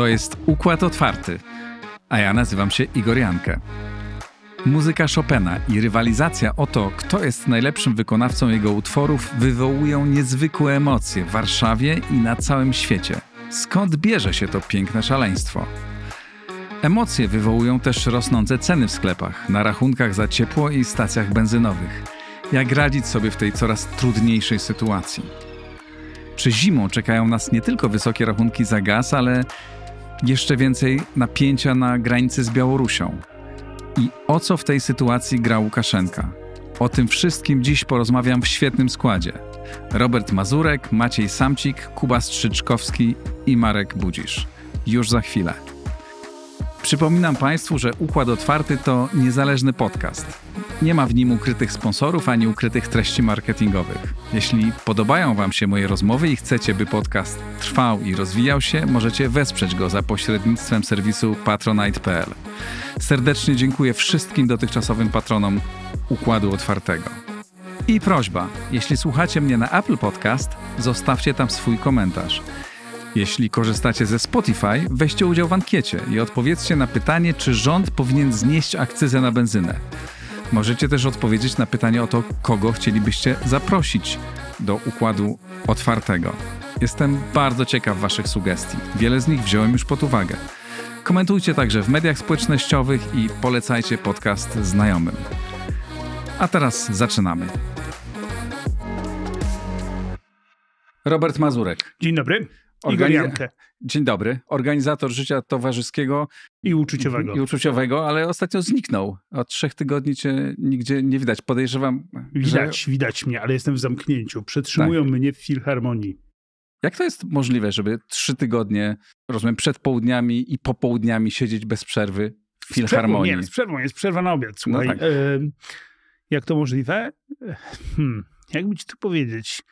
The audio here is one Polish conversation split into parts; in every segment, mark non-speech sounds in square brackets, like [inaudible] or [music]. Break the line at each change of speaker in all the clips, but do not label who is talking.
To jest Układ Otwarty, a ja nazywam się Igor Jankę. Muzyka Chopina i rywalizacja o to, kto jest najlepszym wykonawcą jego utworów, wywołują niezwykłe emocje w Warszawie i na całym świecie. Skąd bierze się to piękne szaleństwo? Emocje wywołują też rosnące ceny w sklepach, na rachunkach za ciepło i stacjach benzynowych. Jak radzić sobie w tej coraz trudniejszej sytuacji? Czy zimą czekają nas nie tylko wysokie rachunki za gaz, ale jeszcze więcej napięcia na granicy z Białorusią? I o co w tej sytuacji gra Łukaszenka? O tym wszystkim dziś porozmawiam w świetnym składzie. Robert Mazurek, Maciej Samcik, Kuba Strzyczkowski i Marek Budzisz. Już za chwilę. Przypominam Państwu, że Układ Otwarty to niezależny podcast. Nie ma w nim ukrytych sponsorów ani ukrytych treści marketingowych. Jeśli podobają Wam się moje rozmowy i chcecie, by podcast trwał i rozwijał się, możecie wesprzeć go za pośrednictwem serwisu patronite.pl. Serdecznie dziękuję wszystkim dotychczasowym patronom Układu Otwartego. I prośba, jeśli słuchacie mnie na Apple Podcast, zostawcie tam swój komentarz. Jeśli korzystacie ze Spotify, weźcie udział w ankiecie i odpowiedzcie na pytanie, czy rząd powinien znieść akcyzę na benzynę. Możecie też odpowiedzieć na pytanie o to, kogo chcielibyście zaprosić do układu otwartego. Jestem bardzo ciekaw Waszych sugestii. Wiele z nich wziąłem już pod uwagę. Komentujcie także w mediach społecznościowych i polecajcie podcast znajomym. A teraz zaczynamy. Robert Mazurek.
Dzień dobry.
Organi-
Igor Jankę.
Dzień dobry. Organizator życia towarzyskiego
I uczuciowego.
i uczuciowego, ale ostatnio zniknął. Od trzech tygodni cię nigdzie nie widać. Podejrzewam,
Widać,
że...
widać mnie, ale jestem w zamknięciu. Przetrzymują
Tak.
mnie w filharmonii.
Jak to jest możliwe, żeby trzy tygodnie, rozumiem, przed południami i popołudniami siedzieć bez przerwy w filharmonii?
nie, z przerwą, jest przerwa na obiad. Słuchaj,
tak.
em, jak to możliwe? Hmm, jakby ci tu powiedzieć?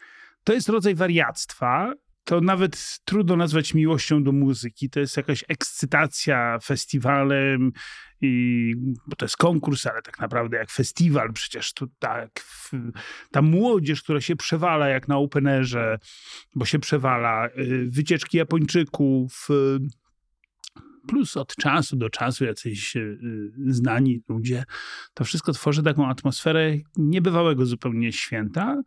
To jest rodzaj wariactwa. To nawet trudno nazwać miłością do muzyki. To jest jakaś ekscytacja festiwalem, i, bo to jest konkurs, ale tak naprawdę jak festiwal. Przecież tu tak, ta młodzież, która się przewala jak na openerze, bo się przewala. y, Wycieczki Japończyków, y, plus od czasu do czasu jacyś y, znani ludzie. To wszystko tworzy taką atmosferę niebywałego zupełnie święta,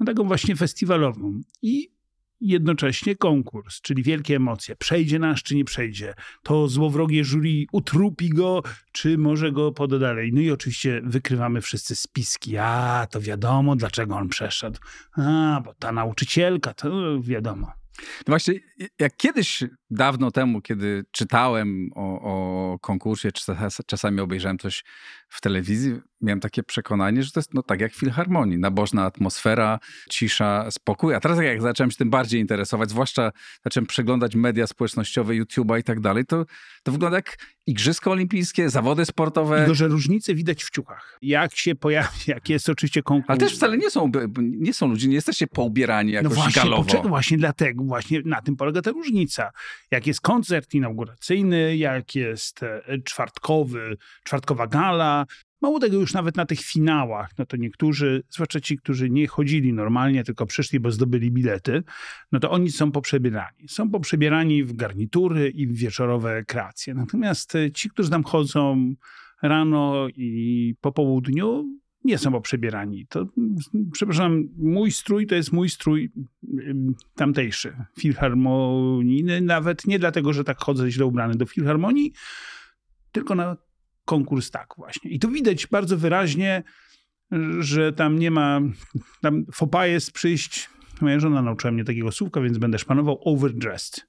no taką właśnie festiwalową. I jednocześnie konkurs, czyli wielkie emocje. Przejdzie nasz, czy nie przejdzie? To złowrogie jury utrupi go, czy może go poda dalej? No i oczywiście wykrywamy wszyscy spiski. A, to wiadomo, dlaczego on przeszedł. A, bo ta nauczycielka, to wiadomo.
No właśnie, jak kiedyś, dawno temu, kiedy czytałem o, o konkursie, czy czas- czasami obejrzałem coś w telewizji, miałem takie przekonanie, że to jest no, tak jak w filharmonii. Nabożna atmosfera, cisza, spokój. A teraz jak zacząłem się tym bardziej interesować, zwłaszcza zacząłem przeglądać media społecznościowe, YouTube'a i tak dalej, to, to wygląda jak Igrzyska Olimpijskie, zawody sportowe.
Tylko, że różnice widać w ciuchach. Jak się pojawi, [laughs] jak jest oczywiście konkurs.
Ale też wcale nie są, nie są ludzie, nie jesteście poubierani jakoś
no właśnie,
galowo.
poczekaj, właśnie dlatego, właśnie na tym polega ta różnica. Jak jest koncert inauguracyjny, jak jest e, czwartkowy, czwartkowa gala, mało tego już nawet na tych finałach, no to niektórzy, zwłaszcza ci, którzy nie chodzili normalnie, tylko przyszli, bo zdobyli bilety, no to oni są poprzebierani. Są poprzebierani w garnitury i w wieczorowe kreacje. Natomiast e, ci, którzy tam chodzą rano i po południu, nie są poprzebierani. To, przepraszam, mój strój to jest mój strój tamtejszy, filharmonijny, nawet nie dlatego, że tak chodzę źle ubrany do filharmonii, tylko na konkurs tak właśnie. I tu widać bardzo wyraźnie, że tam nie ma, tam fopa jest przyjść, moja żona nauczyła mnie takiego słówka, więc będę szpanował, overdressed.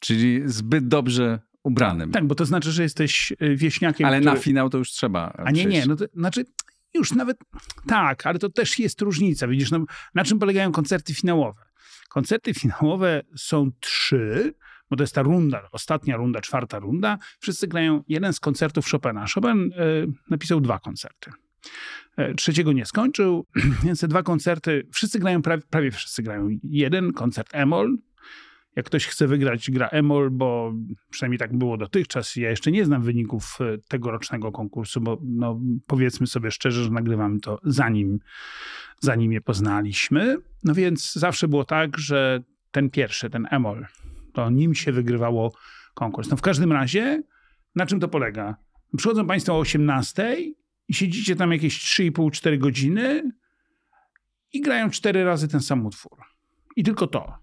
Czyli zbyt dobrze ubranym.
Tak, bo to znaczy, że jesteś y, wieśniakiem,
Ale
który...
na finał to już trzeba.
A nie, nie,
przyjść.
no to znaczy już nawet tak, ale to też jest różnica. Widzisz, no, na czym polegają koncerty finałowe? Koncerty finałowe są trzy, bo to jest ta runda, ostatnia runda, czwarta runda. Wszyscy grają jeden z koncertów Chopina. Chopin e, napisał dwa koncerty. E, trzeciego nie skończył, [clears throat] więc te dwa koncerty, wszyscy grają, prawie, prawie wszyscy grają. Jeden koncert Emol, jak ktoś chce wygrać, gra Emol, bo przynajmniej tak było dotychczas. Ja jeszcze nie znam wyników e, tegorocznego konkursu, bo no, powiedzmy sobie szczerze, że nagrywamy to zanim, zanim je poznaliśmy. No więc zawsze było tak, że ten pierwszy, ten Emol, to nim się wygrywało konkurs. No w każdym razie, na czym to polega? Przychodzą Państwo o 18 i siedzicie tam jakieś 3,5-4 godziny i grają cztery razy ten sam utwór. I tylko to.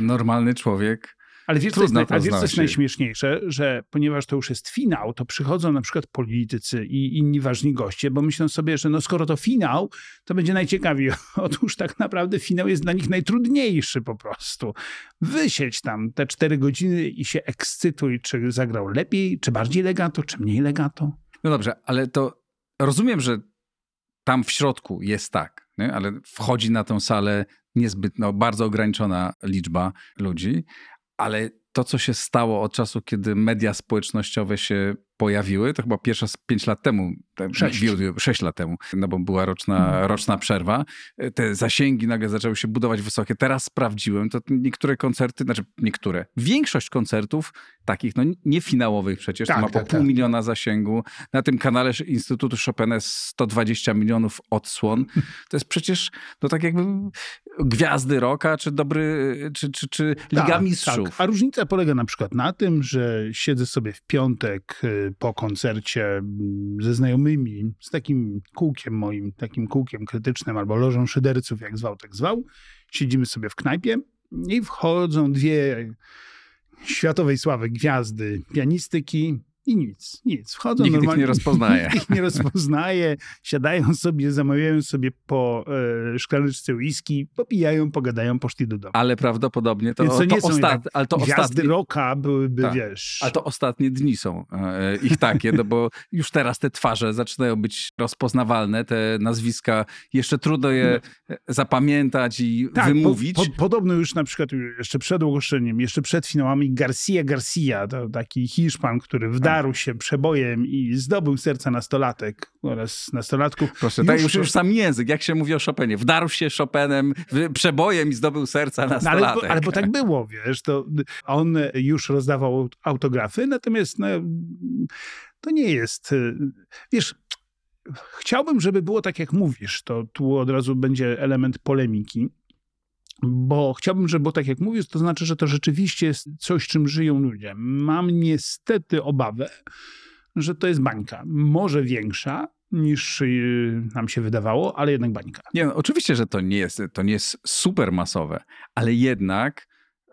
Normalny człowiek.
Ale wiesz, co jest, wiesz, co jest najśmieszniejsze? Że ponieważ to już jest finał, to przychodzą na przykład politycy i inni ważni goście, bo myślą sobie, że no skoro to finał, to będzie najciekawiej. [laughs] Otóż tak naprawdę finał jest dla nich najtrudniejszy po prostu. Wysiedź tam te cztery godziny i się ekscytuj, czy zagrał lepiej, czy bardziej legato, czy mniej legato.
No dobrze, ale to rozumiem, że tam w środku jest tak, nie? ale wchodzi na tę salę niezbyt, no, bardzo ograniczona liczba ludzi, ale to, co się stało od czasu, kiedy media społecznościowe się pojawiły, to chyba pierwsza z pięć lat temu, te-
Sześć.
wiu- sześć lat temu, no bo była roczna,
Mhm.
roczna przerwa, te zasięgi nagle zaczęły się budować wysokie. Teraz sprawdziłem, to niektóre koncerty, znaczy niektóre, większość koncertów takich, no nie finałowych przecież,
Tak,
to ma po
tak,
pół
tak.
miliona zasięgu. Na tym kanale Instytutu Chopina jest 120 milionów odsłon. [laughs] To jest przecież, no tak jakby gwiazdy roka, czy dobry, czy, czy, czy Liga
Tak,
Mistrzów.
Tak. A różnica polega na przykład na tym, że siedzę sobie w piątek y, po koncercie mm, ze znajomymi, z takim kółkiem moim, takim kółkiem krytycznym albo lożą szyderców, jak zwał, tak zwał. Siedzimy sobie w knajpie i wchodzą dwie światowej sławy gwiazdy pianistyki i nic, nic. Wchodzą
Nikt ich
normalnie.
nie rozpoznaje. [laughs]
Nikt ich nie rozpoznaje. Siadają sobie, zamawiają sobie po e, szklaneczce whisky, popijają, pogadają, poszli do domu.
Ale prawdopodobnie to,
Więc to
to,
nie są
ostat,
jednak
ale to ostatnie,
rocka byłyby,
Tak.
wiesz...
ale to ostatnie dni są e, ich takie, no bo już teraz te twarze zaczynają być rozpoznawalne, te nazwiska, jeszcze trudno je e, zapamiętać i
tak,
wymówić.
Po, po, podobno już na przykład jeszcze przed ogłoszeniem, jeszcze przed finałami Garcia Garcia, to taki Hiszpan, który wdarł się przebojem i zdobył serca nastolatek oraz nastolatków.
Proszę, tak
już
już, już sam język, jak się mówi o Chopinie. Wdarł się Chopinem przebojem i zdobył serca na
No, ale,
stolatek.
ale bo tak było, wiesz, to on już rozdawał autografy, natomiast no, to nie jest, y, wiesz, chciałbym, żeby było tak, jak mówisz, to tu od razu będzie element polemiki, bo chciałbym, żeby było tak, jak mówisz, to znaczy, że to rzeczywiście jest coś, czym żyją ludzie. Mam niestety obawę, że to jest bańka. Może większa niż y, nam się wydawało, ale jednak bańka.
Nie, no, oczywiście, że to nie jest, to nie jest super masowe, ale jednak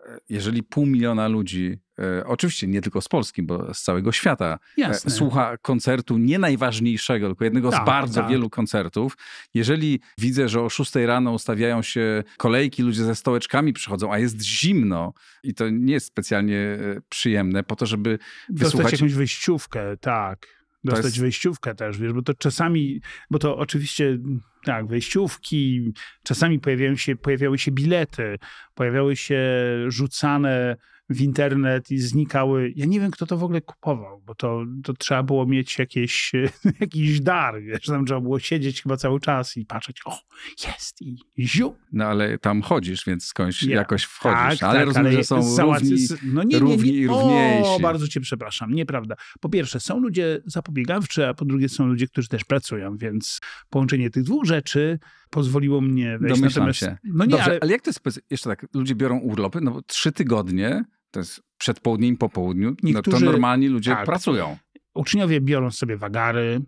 e, jeżeli pół miliona ludzi, oczywiście nie tylko z Polski, bo z całego świata, e,
Jasne.
słucha koncertu nie najważniejszego, tylko jednego z
Tak,
bardzo
tak.
wielu koncertów. Jeżeli widzę, że o 6 rano ustawiają się kolejki, ludzie ze stołeczkami przychodzą, a jest zimno i to nie jest specjalnie e, przyjemne po to, żeby
Dostać
wysłuchać...
jakąś wejściówkę, tak. Dostać
jest-
wejściówkę też, wiesz, bo to czasami, bo to oczywiście, tak, wejściówki, czasami pojawiają się, pojawiały się bilety, pojawiały się rzucane w internet i znikały. Ja nie wiem, kto to w ogóle kupował, bo to, to trzeba było mieć jakieś, [laughs] jakiś dar, wiesz, tam trzeba było siedzieć chyba cały czas i patrzeć, o, jest i ziu.
No ale tam chodzisz, więc skądś
Ja.
jakoś wchodzisz.
Tak,
ale
tak,
rozumiem, że są
załatw-
równi,
no nie, nie, nie.
równiejsi.
O, bardzo cię przepraszam, nieprawda. Po pierwsze, są ludzie zapobiegawczy, a po drugie są ludzie, którzy też pracują, więc połączenie tych dwóch rzeczy pozwoliło mnie wejść.
Domyślam
Natomiast,
się.
No nie,
Dobrze,
ale
ale... jak to jest, jeszcze tak, ludzie biorą urlopy, no bo trzy tygodnie, to jest przed południem po południu, no to
Niektórzy-
normalni ludzie
tak.
pracują.
uczniowie biorą sobie wagary,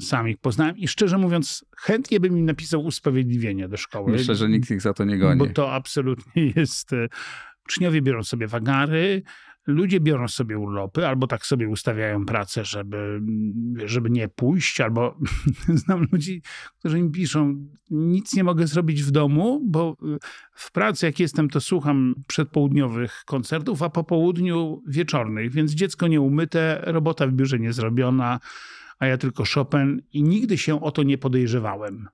sam ich poznałem i szczerze mówiąc, chętnie bym im napisał usprawiedliwienie do szkoły.
Myślę, że nikt ich za to nie goni.
Bo to absolutnie jest. e, Uczniowie biorą sobie wagary, ludzie biorą sobie urlopy, albo tak sobie ustawiają pracę, żeby, żeby nie pójść, albo [laughs] znam ludzi, którzy mi piszą, nic nie mogę zrobić w domu, bo e, w pracy jak jestem, to słucham przedpołudniowych koncertów, a po południu wieczornych, więc dziecko nie umyte, robota w biurze nie zrobiona, a ja tylko Chopin i nigdy się o to nie podejrzewałem.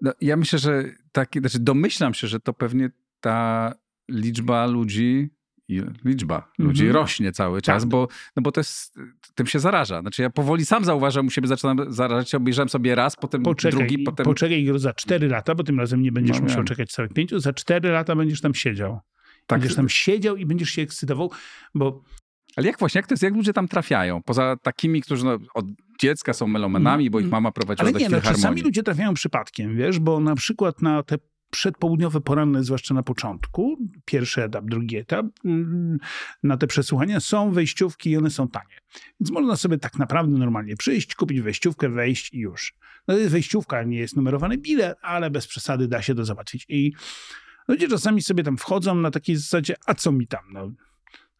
No, ja myślę, że taki, znaczy domyślam się, że to pewnie ta liczba ludzi, i liczba ludzi
Mhm.
rośnie cały czas,
Tak.
bo, no bo to jest, tym się zaraża. Znaczy ja powoli sam zauważam u siebie, zaczynam zarażać, obejrzałem sobie raz, potem
Poczekaj,
drugi, potem...
poczekaj za 4 lata, bo tym razem nie będziesz
No
musiał
wiem.
czekać całych pięciu, za 4 lata będziesz tam siedział.
tak,
Będziesz tam siedział i będziesz się ekscytował, bo
Ale jak właśnie, jak to jest, jak ludzie tam trafiają? Poza takimi, którzy no, od dziecka są melomanami, bo ich mama prowadziła
ale
do
nie, no, czasami ludzie trafiają przypadkiem, wiesz, bo na przykład na te przedpołudniowe, poranne, zwłaszcza na początku, pierwszy etap, drugi etap, mm, na te przesłuchania są wejściówki i one są tanie. Więc można sobie tak naprawdę normalnie przyjść, kupić wejściówkę, wejść i już. No to jest wejściówka, nie jest numerowany bilet, ale bez przesady da się to załatwić. I ludzie czasami sobie tam wchodzą na takiej zasadzie, a co mi tam, no.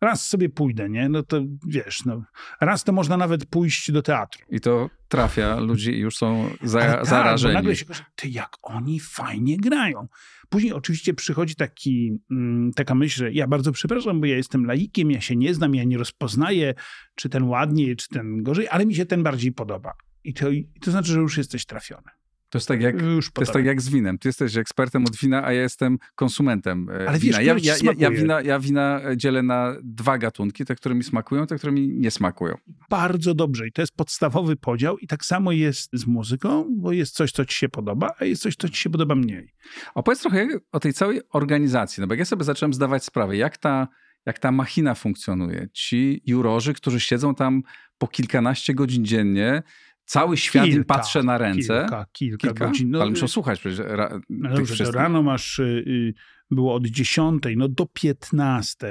Raz sobie pójdę, nie? No to wiesz, no. Raz to można nawet pójść do teatru.
I to trafia ludzi i już są za,
tak,
zarażeni.
Bo nagle się ty jak oni fajnie grają. Później oczywiście przychodzi taki, mm, taka myśl, że ja bardzo przepraszam, bo ja jestem laikiem, ja się nie znam, ja nie rozpoznaję, czy ten ładniej, czy ten gorzej, ale mi się ten bardziej podoba. I to, i to znaczy, że już jesteś trafiony.
To jest tak jak To jest tak jak z winem. Ty jesteś ekspertem od wina, a ja jestem konsumentem e,
Ale wiesz,
wina. Ja, ja, ja, wina, ja wina dzielę na dwa gatunki, te, które mi smakują, te, które mi nie smakują.
bardzo dobrze. I to jest podstawowy podział. I tak samo jest z muzyką, bo jest coś, co ci się podoba, a jest coś, co ci się podoba mniej.
Opowiedz trochę o tej całej organizacji, no bo jak ja sobie zacząłem zdawać sprawę, jak ta, jak ta machina funkcjonuje. Ci jurorzy, którzy siedzą tam po kilkanaście godzin dziennie, cały świat
Kilka,
patrzy na ręce.
Kilka, kilka,
Kilka?
godzin. No,
Ale muszą słuchać przecież ra,
No rano masz, y, y, było od 10 no do 15,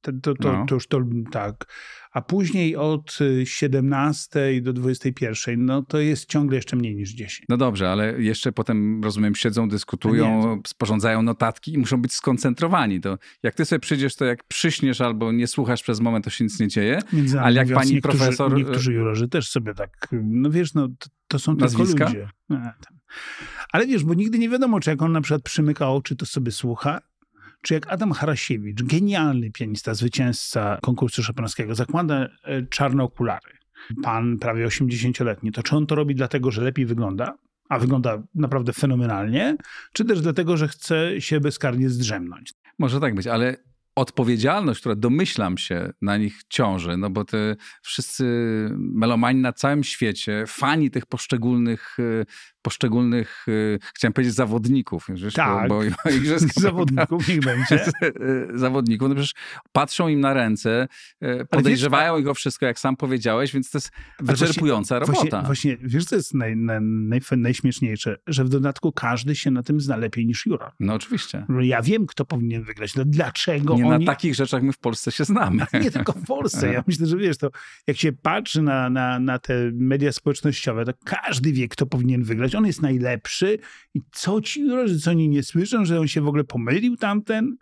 to, to, to,
No.
to już to tak, a później od y, 17 do 21, no to jest ciągle jeszcze mniej niż 10.
No dobrze, ale jeszcze potem, rozumiem, siedzą, dyskutują,
Nie.
sporządzają notatki i muszą być skoncentrowani. To jak ty sobie przyjdziesz, to jak przyśniesz albo nie słuchasz przez moment, to się nic nie dzieje.
Między
Ale jak pani
niektórzy,
profesor-
Niektórzy jurorzy też sobie tak, no wiesz, no to, to są
Nazwiska?
tylko ludzie. Tam. Ale wiesz, bo nigdy nie wiadomo, czy jak on na przykład przymyka oczy, to sobie słucha, czy jak Adam Harasiewicz, genialny pianista, zwycięzca konkursu szopenowskiego, zakłada e, czarne okulary, pan prawie 80-letni, to czy on to robi dlatego, że lepiej wygląda, a wygląda naprawdę fenomenalnie, czy też dlatego, że chce się bezkarnie zdrzemnąć?
Może tak być, ale odpowiedzialność, która domyślam się na nich ciąży, no bo te wszyscy melomani na całym świecie, fani tych poszczególnych, e, poszczególnych, e, chciałem powiedzieć zawodników,
Tak.
bo, bo igrzyska,
Zawodników niech [laughs] będzie.
e, zawodników, no przecież patrzą im na ręce, podejrzewają ich o wszystko, jak sam powiedziałeś, więc to jest wyczerpująca
Właśnie,
robota.
właśnie, wiesz, co jest naj, naj, naj, najśmieszniejsze? Że w dodatku każdy się na tym zna lepiej niż juror.
No oczywiście.
Ja wiem, kto powinien wygrać. No dlaczego
Nie
oni...
na takich rzeczach my w Polsce się znamy.
Nie tylko w Polsce. Ja [laughs] myślę, że wiesz, to jak się patrzy na, na, na te media społecznościowe, to każdy wie, kto powinien wygrać. On jest najlepszy i co ci jurorzy, co oni nie słyszą, że on się w ogóle pomylił tamten?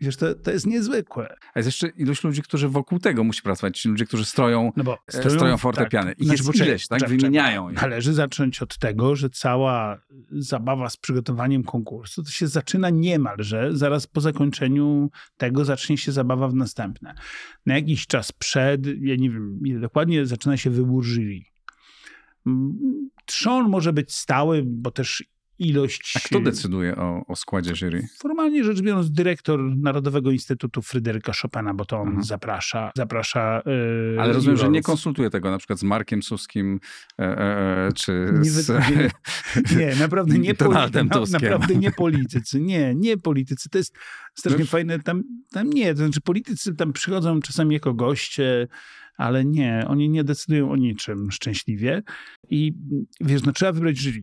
Wiesz, to, to jest niezwykłe.
A jest jeszcze ilość ludzi, którzy wokół tego musi pracować. Ci ludzie, którzy stroją
No bo
E, stroją fortepiany. Ich jest
poczekaj,
ileś, tak?
czekaj,
Wymieniają je.
Należy zacząć od tego, że cała zabawa z przygotowaniem konkursu to się zaczyna niemalże zaraz po zakończeniu tego zacznie się zabawa w następne. Na jakiś czas przed, ja nie wiem ile dokładnie, zaczyna się wybór jury. Mm, Trzon może być stały, bo też ilość...
A kto decyduje o, o składzie jury?
Formalnie rzecz biorąc, dyrektor Narodowego Instytutu Fryderyka Chopina, bo to on
Mhm.
zaprasza, zaprasza yy,
Ale rozumiem, że nie konsultuje tego na przykład z Markiem Suskim e, e, czy
Nie,
z...
nie, nie, naprawdę [laughs] nie politycy.
Tuskiem.
naprawdę nie politycy. Nie, nie politycy. To jest strasznie
Wiesz?
fajne. Tam, tam nie, to znaczy politycy tam przychodzą czasami jako goście, ale nie, oni nie decydują o niczym szczęśliwie. I wiesz, no trzeba wybrać jury.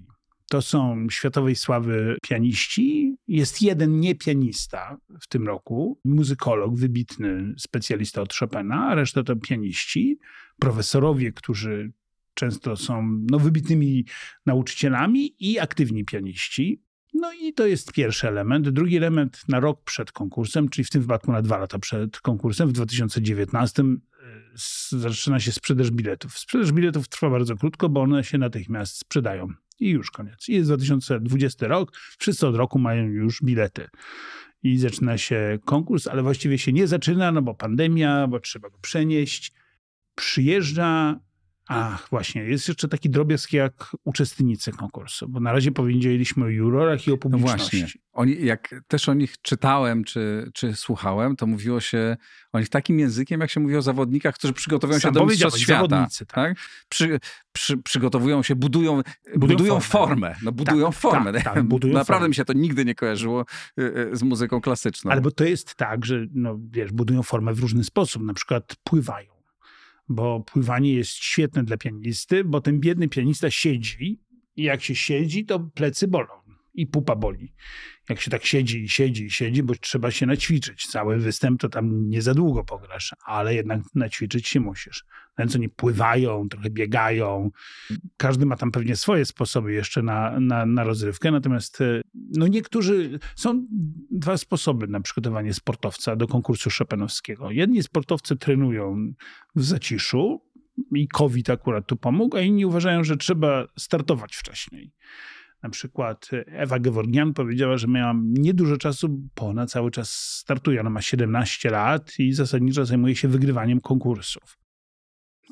To są światowej sławy pianiści. Jest jeden niepianista w tym roku, muzykolog, wybitny specjalista od Chopina, a reszta to pianiści, profesorowie, którzy często są no, wybitnymi nauczycielami i aktywni pianiści. No i to jest pierwszy element. Drugi element na rok przed konkursem, czyli w tym wypadku na dwa lata przed konkursem, w 2019 y, s- zaczyna się sprzedaż biletów. Sprzedaż biletów trwa bardzo krótko, bo one się natychmiast sprzedają. I już koniec. I jest 2020 rok, wszyscy od roku mają już bilety. I zaczyna się konkurs, ale właściwie się nie zaczyna, no bo pandemia, bo trzeba go przenieść. Przyjeżdża Ach, właśnie. Jest jeszcze taki drobiazg jak uczestnicy konkursu, bo na razie powiedzieliśmy o jurorach i o
No
publiczności.
właśnie. Oni, jak też o nich czytałem czy, czy słuchałem, to mówiło się o nich takim językiem, jak się mówi o zawodnikach, którzy przygotowują
Sam
się do mistrzostw
powiedziałeś,
świata.
zawodnicy, tak.
tak? Przy, przy, przygotowują się, budują, budują,
formę.
formę. No, budują
Tak,
formę.
tak, tak, budują [laughs]
Naprawdę
formę.
mi się to nigdy nie kojarzyło y, y, z muzyką klasyczną.
Ale bo to jest tak, że no, wiesz, budują formę w różny sposób. Na przykład pływają. Bo pływanie jest świetne dla pianisty, bo ten biedny pianista siedzi i jak się siedzi, to plecy bolą. I pupa boli. Jak się tak siedzi i siedzi i siedzi, bo trzeba się naćwiczyć. Cały występ to tam nie za długo pograsz, ale jednak naćwiczyć się musisz. Ten, co nie pływają, trochę biegają. Każdy ma tam pewnie swoje sposoby jeszcze na, na, na rozrywkę, natomiast e, no niektórzy, są dwa sposoby na przygotowanie sportowca do konkursu szopenowskiego. Jedni sportowcy trenują w zaciszu, i COVID akurat tu pomógł, a inni uważają, że trzeba startować wcześniej. Na przykład Ewa Geworgian powiedziała, że miałam niedużo czasu, bo ona cały czas startuje. Ona ma 17 lat i zasadniczo zajmuje się wygrywaniem konkursów.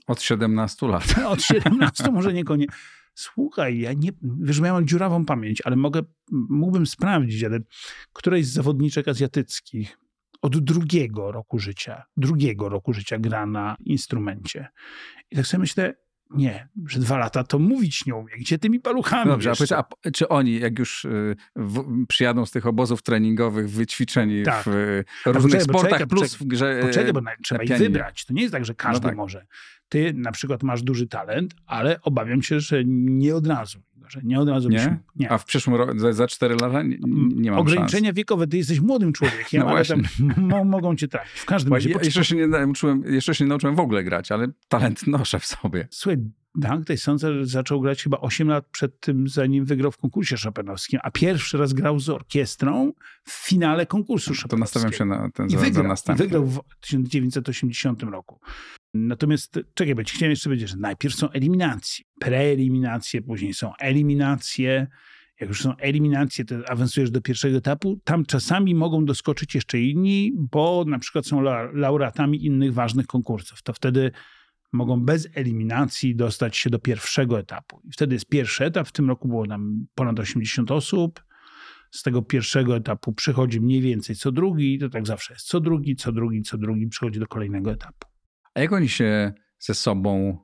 Od 17 lat. [laughs]
Od 17 może niekoniecznie. Słuchaj, ja nie, wiesz, miałem dziurawą pamięć, ale mogę, mógłbym sprawdzić, ale któraś z zawodniczek azjatyckich od drugiego roku życia, drugiego roku życia gra na instrumencie. I tak sobie myślę, nie, że dwa lata to mówić nie umie. Gdzie tymi paluchami
Dobrze, a, powiedz, a czy oni, jak już y, w, przyjadą z tych obozów treningowych wyćwiczeni tak. w y, różnych poczekaj, sportach, poczekaj, plus
poczekaj,
w grze
y, Poczekaj, bo na, trzeba ich wybrać. To nie jest tak, że każdy no tak. może. Ty na przykład masz duży talent, ale obawiam się, że nie od razu że nie od razu
nie?
Byśmy, nie.
A w przyszłym roku, za, za 4 lata nie, nie mam
Ograniczenia
szans.
wiekowe, ty jesteś młodym człowiekiem, [laughs] no ale tam mogą cię trafić. W każdym razie.
Ja, jeszcze, się nie nauczyłem, jeszcze się nie nauczyłem w ogóle grać, ale talent [laughs] noszę w sobie.
Słuchaj, Dank Tyson zaczął grać chyba 8 lat przed tym, zanim wygrał w konkursie szopenowskim, a pierwszy raz grał z orkiestrą w finale konkursu szopenowskiego.
To nastawiam się na ten
I
za,
wygrał,
za następny.
I wygrał w 1980 roku. Natomiast czekaj, bo ci chciałem jeszcze powiedzieć, że najpierw są eliminacje, preeliminacje, później są eliminacje. Jak już są eliminacje, to awansujesz do pierwszego etapu. Tam czasami mogą doskoczyć jeszcze inni, bo na przykład są laureatami innych ważnych konkursów. To wtedy mogą bez eliminacji dostać się do pierwszego etapu. I wtedy jest pierwszy etap. W tym roku było tam ponad 80 osób. Z tego pierwszego etapu przychodzi mniej więcej co drugi. To tak zawsze jest. Co drugi, co drugi, co drugi przychodzi do kolejnego etapu.
A jak oni się ze sobą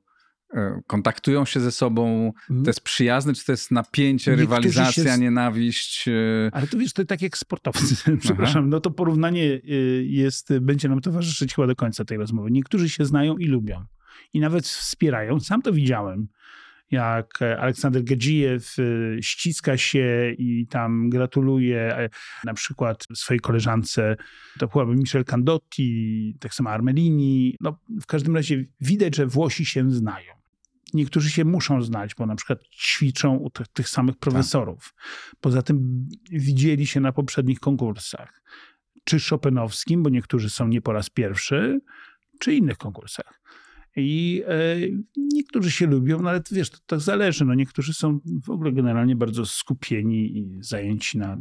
e, kontaktują się ze sobą? Mhm. To jest przyjazne, czy to jest napięcie, Niektórzy rywalizacja, się... nienawiść? E?
Ale to wiesz, to tak jak sportowcy. [laughs] Przepraszam, Aha. no to porównanie e, jest, będzie nam towarzyszyć chyba do końca tej rozmowy. Niektórzy się znają i lubią. I nawet wspierają. Sam to widziałem jak Aleksander Gedzijew ściska się i tam gratuluje na przykład swojej koleżance, to byłaby Michel Candotti, tak samo Armelini. No, w każdym razie widać, że Włosi się znają. Niektórzy się muszą znać, bo na przykład ćwiczą u tych, tych samych tak. profesorów. Tak. Poza tym widzieli się na poprzednich konkursach. Czy Chopinowskim, bo niektórzy są nie po raz pierwszy, czy innych konkursach. I e, niektórzy się lubią, no ale wiesz, to tak zależy. No niektórzy są w ogóle generalnie bardzo skupieni i zajęci na.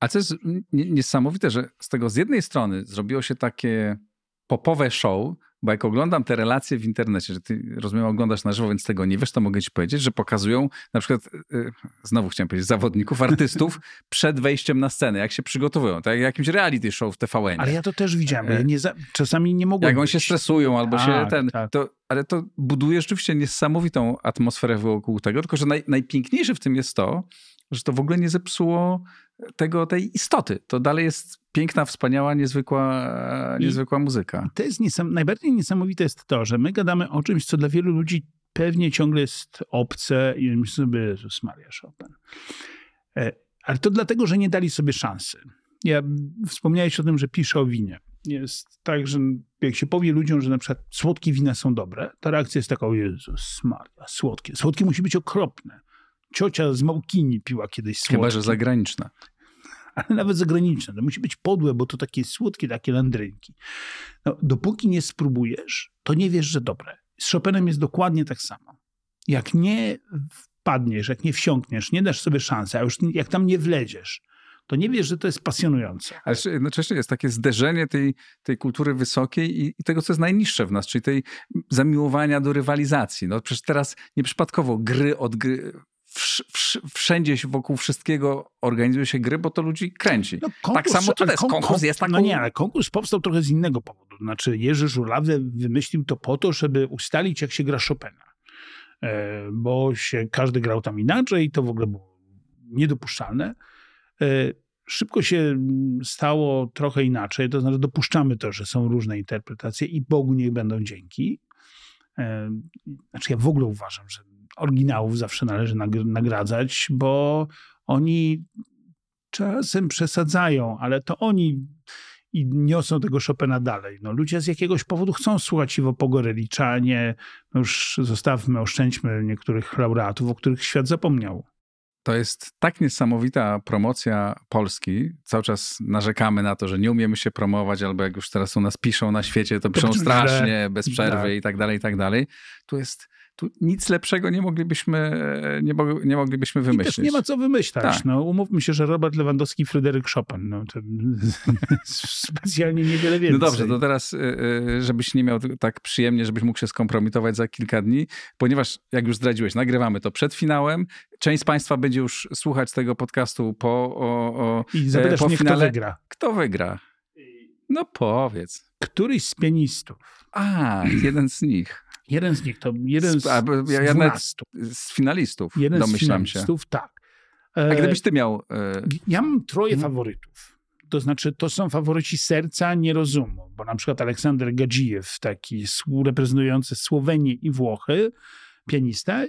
A co jest niesamowite, że z tego z jednej strony zrobiło się takie popowe show, bo jak oglądam te relacje w internecie, że ty rozumiem, oglądasz na żywo, więc tego nie wiesz, to mogę ci powiedzieć, że pokazują na przykład, yy, znowu chciałem powiedzieć, zawodników, artystów [laughs] przed wejściem na scenę, jak się przygotowują, tak jak jakimś reality show w TVN.
Ale ja to też widziałem, ja nie za, czasami nie mogłem
Jak oni
się
stresują albo tak, się ten, tak. to, ale to buduje rzeczywiście niesamowitą atmosferę wokół tego, tylko że naj, najpiękniejsze w tym jest to, że to w ogóle nie zepsuło tego, tej istoty. To dalej jest piękna, wspaniała, niezwykła, niezwykła muzyka.
To jest niesam, najbardziej niesamowite jest to, że my gadamy o czymś, co dla wielu ludzi pewnie ciągle jest obce i myślą sobie, Jezus Maria Chopin. E, ale to dlatego, że nie dali sobie szansy. Ja wspomniałeś o tym, że piszę o winie. Jest tak, że jak się powie ludziom, że na przykład słodkie wina są dobre, to reakcja jest taka, o Jezus Maria, słodkie. Słodkie musi być okropne. Ciocia z Małkini piła kiedyś słodkie.
Chyba, że zagraniczna
ale nawet zagraniczne. To musi być podłe, bo to takie słodkie, takie landrynki. No, dopóki nie spróbujesz, to nie wiesz, że dobre. Z Chopinem jest dokładnie tak samo. Jak nie wpadniesz, jak nie wsiąkniesz, nie dasz sobie szansy, a już jak tam nie wleziesz, to nie wiesz, że to jest pasjonujące.
Ale jednocześnie jest takie zderzenie tej, tej kultury wysokiej i, i, tego, co jest najniższe w nas, czyli tej zamiłowania do rywalizacji. No przecież teraz nieprzypadkowo gry od gry, wszędzie wokół wszystkiego organizuje się gry, bo to ludzi kręci. No, konkurs, tak samo tutaj konkurs, konkurs jest taką...
No nie, ale konkurs powstał trochę z innego powodu. Znaczy Jerzy Żurawe wymyślił to po to, żeby ustalić, jak się gra Chopina. E, bo się każdy grał tam inaczej i to w ogóle było niedopuszczalne. E, szybko się stało trochę inaczej, to znaczy dopuszczamy to, że są różne interpretacje i Bogu niech będą dzięki. E, znaczy ja w ogóle uważam, że oryginałów zawsze należy nagradzać, bo oni czasem przesadzają, ale to oni i niosą tego Chopina dalej. No, ludzie z jakiegoś powodu chcą słuchać Iwo Pogorelicza, nie no już zostawmy, oszczędźmy niektórych laureatów, o których świat zapomniał.
To jest tak niesamowita promocja Polski. Cały czas narzekamy na to, że nie umiemy się promować, albo jak już teraz u nas piszą na świecie, to piszą strasznie, bez przerwy
Tak.
i tak dalej, i tak dalej. Tu jest, tu nic lepszego nie moglibyśmy, nie, mo- nie moglibyśmy
I
wymyślić.
też nie ma co wymyślać.
Tak.
No, umówmy się, że Robert Lewandowski i Fryderyk Chopin. No, to [laughs] specjalnie niewiele więcej.
No dobrze, to teraz, y, y, żebyś nie miał tak przyjemnie, żebyś mógł się skompromitować za kilka dni, ponieważ jak już zdradziłeś, nagrywamy to przed finałem. Część z Państwa będzie już słuchać tego podcastu po, o, o,
I zapytasz
po
mnie, kto
finale.
wygra.
Kto wygra? No powiedz.
Któryś z pianistów.
A, jeden z nich.
Jeden z nich to jeden z,
Z- albo
z
ja- ja nawet-
12.
Z finalistów,
Jeden z
domyślam się.
finalistów, tak.
A
E,
gdybyś ty miał... y,
Ja mam troje
Mhm.
faworytów. To znaczy, to są faworyci serca, nie rozumu. Bo na przykład Aleksander Gadzijew, taki reprezentujący Słowenię i Włochy, pianista,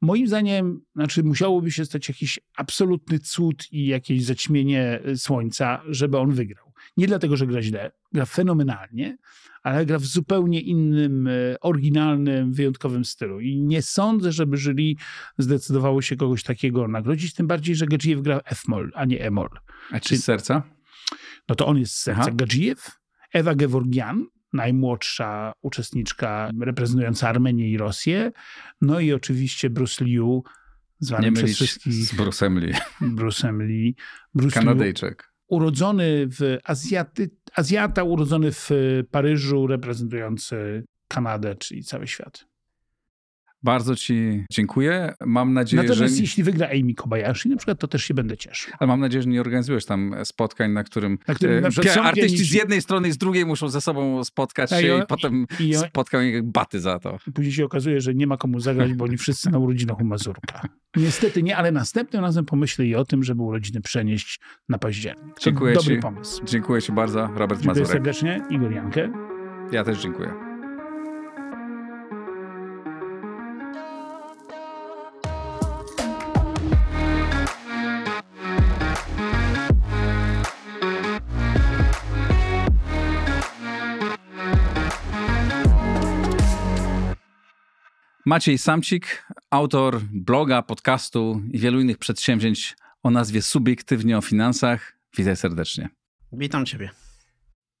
moim zdaniem, znaczy musiałoby się stać jakiś absolutny cud i jakieś zaćmienie y, słońca, żeby on wygrał. Nie dlatego, że gra źle, gra fenomenalnie, ale gra w zupełnie innym, y, oryginalnym, wyjątkowym stylu. I nie sądzę, żeby jury zdecydowało się kogoś takiego nagrodzić, tym bardziej, że Gadzijew gra F-moll, a nie E-moll.
a czy z serca?
No to on jest z serca
Aha.
Ewa Geworgian, najmłodsza uczestniczka reprezentująca Armenię i Rosję, no i oczywiście Bruce Liu, zwany
Nie
przez wszystkich
z Bruce'em Lee.
Bruce'em Lee. Bruce Liu,
Kanadyjczyk.
Urodzony w Azjaty, Azjata, urodzony w Paryżu, reprezentujący Kanadę, czyli cały świat.
Bardzo ci dziękuję. Mam nadzieję,
Natomiast
że...
jeśli wygra Amy Kobayashi, na przykład, to też się będę cieszył.
Ale mam nadzieję, że nie organizujesz tam spotkań, na którym,
Na którym
e,
na
artyści z jednej strony i z drugiej muszą ze sobą spotkać się
i
i, potem
i o-
spotkają jak baty za to.
Później się okazuje, że nie ma komu zagrać, bo oni wszyscy na urodzinach u Mazurka. Niestety nie, ale następnym razem pomyślę i o tym, żeby urodziny przenieść na październik. To
Dziękuję
dobry
ci.
pomysł.
Dziękuję ci bardzo, Robert
Dziękuję
Mazurek.
serdecznie. Igor Jankę.
Ja też dziękuję. Maciej Samcik, autor bloga, podcastu i wielu innych przedsięwzięć o nazwie Subiektywnie o finansach. Witaj serdecznie.
Witam Ciebie.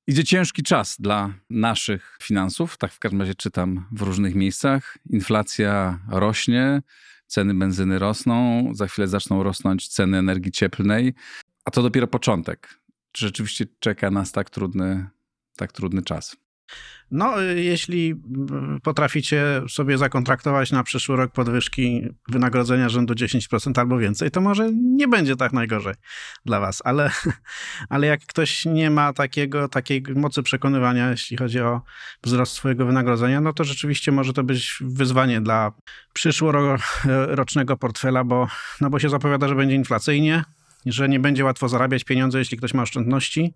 Idzie ciężki czas dla naszych finansów, tak w każdym razie czytam w różnych miejscach. Inflacja rośnie, ceny benzyny rosną, za chwilę zaczną rosnąć ceny energii cieplnej, a to dopiero początek. Czy rzeczywiście czeka nas tak trudny, tak trudny czas?
No, y, jeśli y, potraficie sobie zakontraktować na przyszły rok podwyżki wynagrodzenia rzędu 10% albo więcej, to może nie będzie tak najgorzej dla Was, ale, [laughs] ale jak ktoś nie ma takiego, takiej mocy przekonywania, jeśli chodzi o wzrost swojego wynagrodzenia, no to rzeczywiście może to być wyzwanie dla przyszłorocznego portfela, bo, no bo się zapowiada, że będzie inflacyjnie, że nie będzie łatwo zarabiać pieniądze, jeśli ktoś ma oszczędności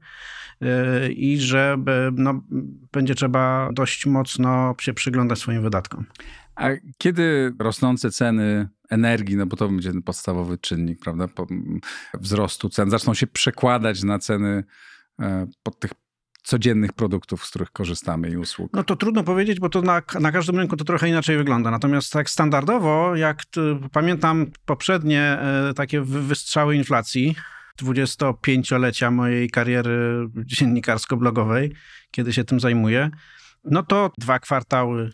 yy, i że b- no, będzie trzeba dość mocno się przyglądać swoim wydatkom.
A kiedy rosnące ceny energii, no bo to będzie ten podstawowy czynnik, prawda, po- m, wzrostu cen, zaczną się przekładać na ceny e, pod tych codziennych produktów, z których korzystamy i usług?
No to trudno powiedzieć, bo to na, na każdym rynku to trochę inaczej wygląda. Natomiast tak standardowo, jak t, pamiętam poprzednie e, takie wy- wystrzały inflacji, 25-lecia mojej kariery dziennikarsko-blogowej, kiedy się tym zajmuję, no to dwa kwartały,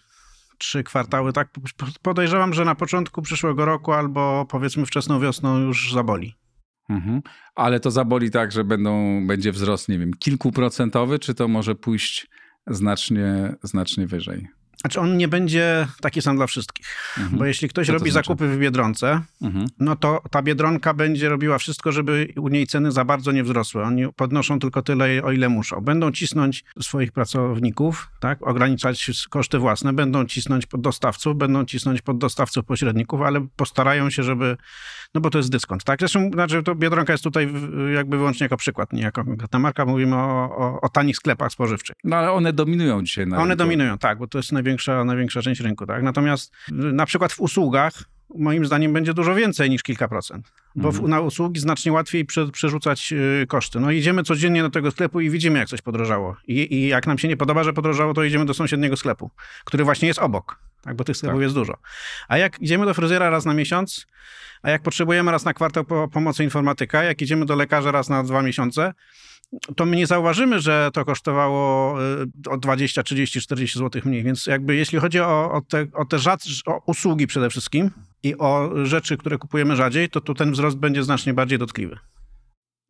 trzy kwartały, tak po- podejrzewam, że na początku przyszłego roku albo powiedzmy wczesną wiosną już zaboli.
Mhm. Ale to zaboli tak, że będą, będzie wzrost, nie wiem, kilkuprocentowy, czy to może pójść znacznie, znacznie wyżej?
Znaczy on nie będzie taki sam dla wszystkich,
Mhm.
bo jeśli ktoś
Co to
robi
znaczy?
zakupy w Biedronce,
Mhm.
no to ta Biedronka będzie robiła wszystko, żeby u niej ceny za bardzo nie wzrosły. Oni podnoszą tylko tyle, o ile muszą. Będą cisnąć swoich pracowników, tak, ograniczać koszty własne, będą cisnąć pod dostawców, będą cisnąć pod dostawców pośredników, ale postarają się, żeby, no bo to jest dyskont, tak? Zresztą, znaczy to Biedronka jest tutaj jakby wyłącznie jako przykład, nie jako konkretna marka, mówimy o, o, o tanich sklepach spożywczych.
No ale one dominują dzisiaj na
One
rynku.
dominują, tak, bo to jest największa, największa część rynku, tak? Natomiast y, na przykład w usługach moim zdaniem będzie dużo więcej niż kilka procent. bo
Mhm.
w, na usługi znacznie łatwiej prze, przerzucać y, koszty. No idziemy codziennie do tego sklepu i widzimy, jak coś podrożało. I, I jak nam się nie podoba, że podrożało, to idziemy do sąsiedniego sklepu, który właśnie jest obok, tak, bo tych sklepów
Tak.
jest dużo. A jak idziemy do fryzjera raz na miesiąc, a jak potrzebujemy raz na kwartał po, pomocy informatyka, jak idziemy do lekarza raz na dwa miesiące, to my nie zauważymy, że to kosztowało y, o 20, 30, 40 zł mniej. Więc jakby jeśli chodzi o, o te, o te rzad, o usługi przede wszystkim i o rzeczy, które kupujemy rzadziej, to tu ten wzrost będzie znacznie bardziej dotkliwy.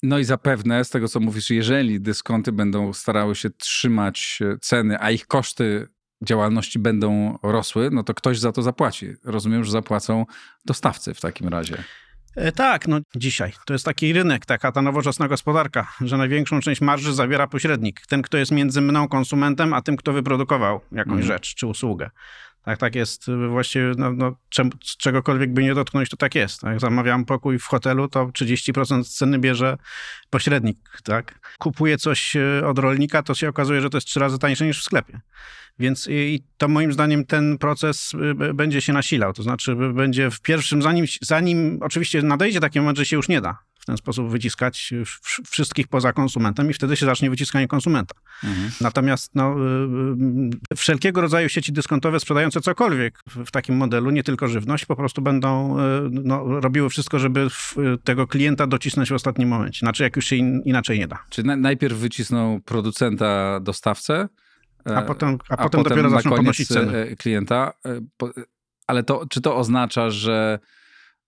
No i zapewne z tego, co mówisz, jeżeli dyskonty będą starały się trzymać e, ceny, a ich koszty działalności będą rosły, no to ktoś za to zapłaci. Rozumiem, że zapłacą dostawcy w takim razie.
E, Tak, no dzisiaj. To jest taki rynek, taka ta nowoczesna gospodarka, że największą część marży zawiera pośrednik. Ten, kto jest między mną, konsumentem, a tym, kto wyprodukował jakąś
Mhm.
rzecz czy usługę. Tak, tak jest właściwie, no, no, czem, czegokolwiek by nie dotknąć, to tak jest. Jak zamawiam pokój w hotelu, to 30% ceny bierze pośrednik, tak. Kupuję coś y, od rolnika, to się okazuje, że to jest trzy razy tańsze niż w sklepie. Więc i to moim zdaniem ten proces b- będzie się nasilał. To znaczy będzie w pierwszym, zanim, zanim oczywiście nadejdzie taki moment, że się już nie da w ten sposób wyciskać wsz- wszystkich poza konsumentem i wtedy się zacznie wyciskanie konsumenta.
Mhm.
Natomiast no, y, y, wszelkiego rodzaju sieci dyskontowe sprzedające cokolwiek w, takim modelu, nie tylko żywność, po prostu będą y, no, robiły wszystko, żeby tego klienta docisnąć w ostatnim momencie. Znaczy, jak już się in, inaczej nie da.
Czy na, najpierw wycisną producenta, dostawcę, e,
A potem, a potem dopiero
na
zaczną podnosić ceny.
e, klienta. e, Ale to, czy to oznacza, że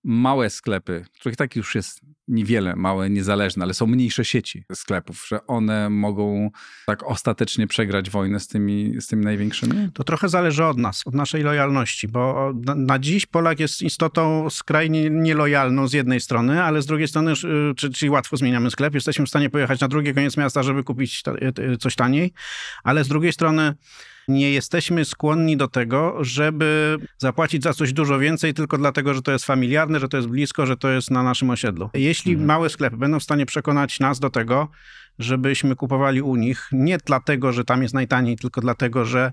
małe sklepy, których tak już jest niewiele, małe, niezależne, ale są mniejsze sieci sklepów, że one mogą tak ostatecznie przegrać wojnę z tymi, z tymi największymi?
To trochę zależy od nas, od naszej lojalności, bo na, dziś Polak jest istotą skrajnie nielojalną z jednej strony, ale z drugiej strony, y, czy- czyli łatwo zmieniamy sklep, jesteśmy w stanie pojechać na drugi koniec miasta, żeby kupić ta- y, coś taniej, ale z drugiej strony nie jesteśmy skłonni do tego, żeby zapłacić za coś dużo więcej tylko dlatego, że to jest familiarne, że to jest blisko, że to jest na naszym osiedlu. Jeśli
Mhm.
małe sklepy będą w stanie przekonać nas do tego, żebyśmy kupowali u nich, nie dlatego, że tam jest najtaniej, tylko dlatego, że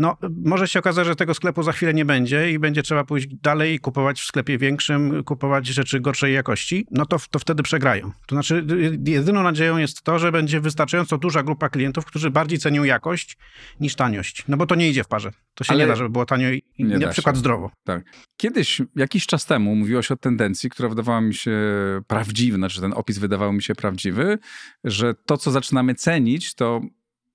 no, może się okazać, że tego sklepu za chwilę nie będzie i będzie trzeba pójść dalej kupować w sklepie większym, kupować rzeczy gorszej jakości, no to, to wtedy przegrają. To znaczy, y, jedyną nadzieją jest to, że będzie wystarczająco duża grupa klientów, którzy bardziej cenią jakość niż taniość. No bo to nie idzie w parze. To się
Ale
nie da, żeby było tanio i
nie
na przykład
się.
zdrowo.
Kiedyś, jakiś czas temu, mówiłaś o tendencji, która wydawała mi się prawdziwa, znaczy ten opis wydawał mi się prawdziwy, że to, co zaczynamy cenić, to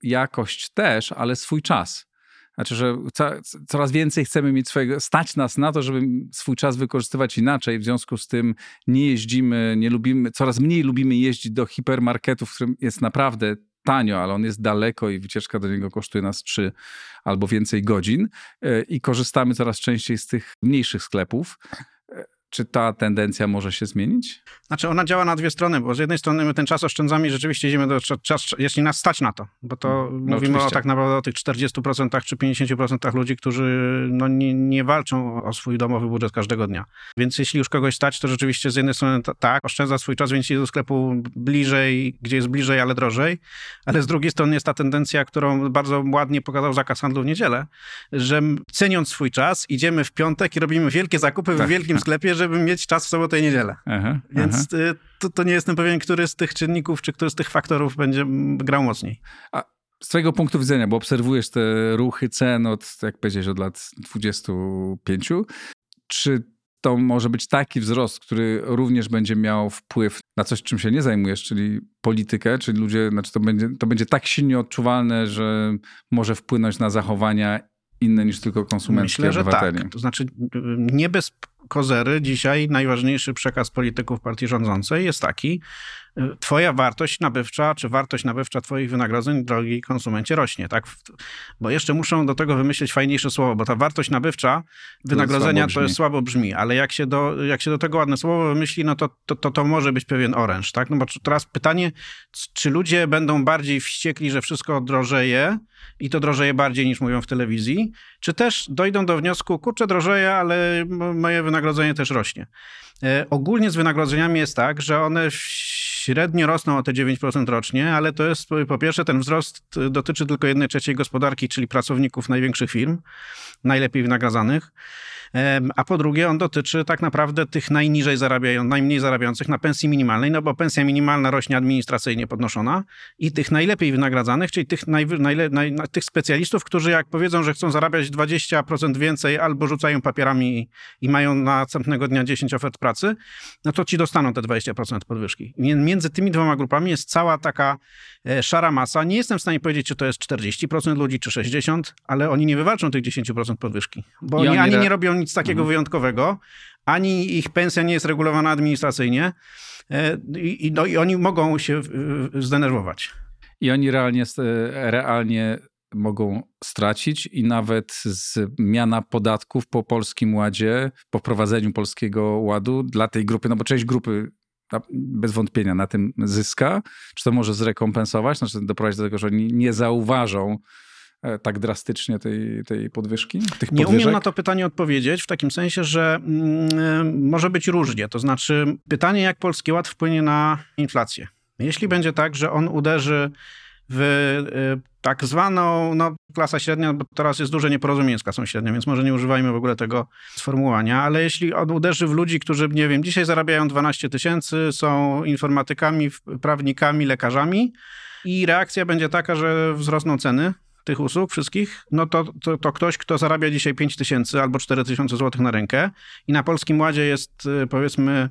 jakość też, ale swój czas. Znaczy, że co, coraz więcej chcemy mieć swojego, stać nas na to, żeby swój czas wykorzystywać inaczej. W związku z tym nie jeździmy, nie lubimy, coraz mniej lubimy jeździć do hipermarketu, w którym jest naprawdę tanio, ale on jest daleko i wycieczka do niego kosztuje nas trzy albo więcej godzin e, i korzystamy coraz częściej z tych mniejszych sklepów. Czy ta tendencja może się zmienić?
Znaczy ona działa na dwie strony, bo z jednej strony my ten czas oszczędzamy i rzeczywiście idziemy do czas, jeśli nas stać na to, bo to
No,
mówimy
oczywiście.
o tak naprawdę o tych 40% czy 50% ludzi, którzy no, nie, nie walczą o swój domowy budżet każdego dnia. Więc jeśli już kogoś stać, to rzeczywiście z jednej strony ta- tak, oszczędza swój czas, więc idzie do sklepu bliżej, gdzie jest bliżej, ale drożej, ale z drugiej strony jest ta tendencja, którą bardzo ładnie pokazał zakaz handlu w niedzielę, że ceniąc swój czas, idziemy w piątek i robimy wielkie zakupy
Tak.
w wielkim sklepie, żeby mieć czas w sobotę i niedzielę.
Aha,
Więc
aha.
y, to, to nie jestem pewien, który z tych czynników, czy który z tych faktorów będzie grał mocniej.
Z twojego punktu widzenia, bo obserwujesz te ruchy cen od, jak powiedziałeś, od lat 25, czy to może być taki wzrost, który również będzie miał wpływ na coś, czym się nie zajmujesz, czyli politykę, czyli ludzie, znaczy to będzie, to będzie tak silnie odczuwalne, że może wpłynąć na zachowania inne niż tylko konsumenckie
Myślę, że
obywateli.
tak. To znaczy, nie bez kozery dzisiaj najważniejszy przekaz polityków partii rządzącej jest taki, twoja wartość nabywcza, czy wartość nabywcza twoich wynagrodzeń, drogi konsumencie, rośnie. Tak? Bo jeszcze muszą do tego wymyślić fajniejsze słowo, bo ta wartość nabywcza wynagrodzenia
słabo
to
brzmi.
jest słabo brzmi, ale jak się do, jak się do tego ładne słowo wymyśli, no to, to, to, to może być pewien oręż. Tak? No bo teraz pytanie, czy ludzie będą bardziej wściekli, że wszystko drożeje i to drożeje bardziej niż mówią w telewizji, czy też dojdą do wniosku, kurczę, drożeje, ale moje wynagrodzenie też rośnie. E, ogólnie z wynagrodzeniami jest tak, że one w średnio rosną o te 9% rocznie, ale to jest po pierwsze ten wzrost dotyczy tylko jednej trzeciej gospodarki, czyli pracowników największych firm, najlepiej wynagradzanych. A po drugie, on dotyczy tak naprawdę tych najniżej zarabiających, najmniej zarabiających na pensji minimalnej, no bo pensja minimalna rośnie administracyjnie podnoszona i tych najlepiej wynagradzanych, czyli tych, naj, najle, naj, tych specjalistów, którzy jak powiedzą, że chcą zarabiać 20% więcej albo rzucają papierami i, i mają następnego dnia 10 ofert pracy, no to ci dostaną te 20% podwyżki. Między tymi dwoma grupami jest cała taka e, szara masa. Nie jestem w stanie powiedzieć, czy to jest 40% ludzi, czy 60%, ale oni nie wywalczą tych 10% podwyżki, bo oni, ani nie robią nic takiego mhm. wyjątkowego, ani ich pensja nie jest regulowana administracyjnie e, i, no, i oni mogą się zdenerwować.
I oni realnie, realnie mogą stracić i nawet zmiana podatków po polskim ładzie, po wprowadzeniu polskiego ładu dla tej grupy, no bo część grupy bez wątpienia na tym zyska, czy to może zrekompensować, znaczy doprowadzić do tego, że oni nie zauważą E, tak drastycznie tej, tej podwyżki? Tych
nie umiem na to pytanie odpowiedzieć, w takim sensie, że mm, e, może być różnie. To znaczy, pytanie, jak Polski Ład wpłynie na inflację. Jeśli będzie tak, że on uderzy w e, tak zwaną no, klasa średnia, bo teraz jest duże nieporozumienie z klasą średnią, więc może nie używajmy w ogóle tego sformułowania, ale jeśli on uderzy w ludzi, którzy, nie wiem, dzisiaj zarabiają 12 tysięcy, są informatykami, prawnikami, lekarzami i reakcja będzie taka, że wzrosną ceny, tych usług wszystkich, no to, to, to ktoś, kto zarabia dzisiaj 5 tysięcy albo 4 tysiące złotych na rękę i na Polskim Ładzie jest y, powiedzmy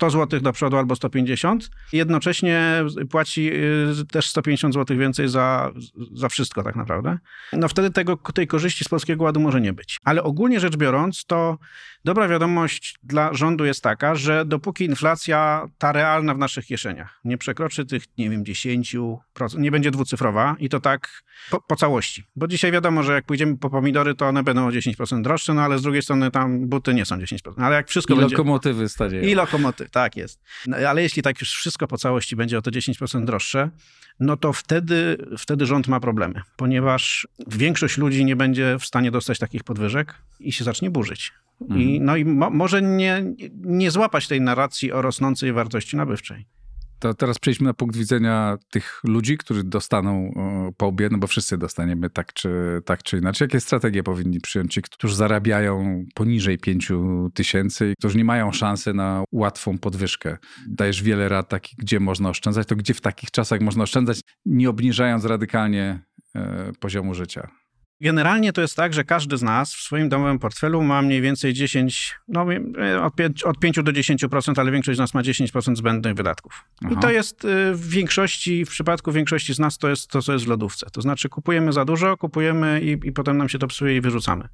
100 zł do przodu albo 150. Jednocześnie płaci y, też 150 zł więcej za, za wszystko tak naprawdę. No wtedy tego, tej korzyści z Polskiego Ładu może nie być. Ale ogólnie rzecz biorąc, to dobra wiadomość dla rządu jest taka, że dopóki inflacja ta realna w naszych kieszeniach nie przekroczy tych, nie wiem, 10%, nie będzie dwucyfrowa i to tak po, po całości. Bo dzisiaj wiadomo, że jak pójdziemy po pomidory, to one będą o 10% droższe, no ale z drugiej strony tam buty nie są 10%. Ale jak wszystko
I
będzie...
lokomotywy stadzieją.
I lokomotywy, tak jest. No, ale jeśli tak już wszystko po całości będzie o te 10% droższe, no to wtedy, wtedy rząd ma problemy, ponieważ większość ludzi nie będzie w stanie dostać takich podwyżek i się zacznie burzyć. Mhm. I, no i mo, może nie, nie złapać tej narracji o rosnącej wartości nabywczej.
To teraz przejdźmy na punkt widzenia tych ludzi, którzy dostaną po obie, no bo wszyscy dostaniemy tak czy, tak czy inaczej. Jakie strategie powinni przyjąć ci, którzy zarabiają poniżej 5 tysięcy i którzy nie mają szansy na łatwą podwyżkę? Dajesz wiele rad takich, gdzie można oszczędzać, to gdzie w takich czasach można oszczędzać, nie obniżając radykalnie e, poziomu życia?
Generalnie to jest tak, że każdy z nas w swoim domowym portfelu ma mniej więcej 10, no od 5, od 5 do 10%, ale większość z nas ma 10% zbędnych wydatków. Aha. I to jest y, w większości, w przypadku większości z nas to jest to, co jest w lodówce. To znaczy kupujemy za dużo, kupujemy i, i potem nam się to psuje i wyrzucamy.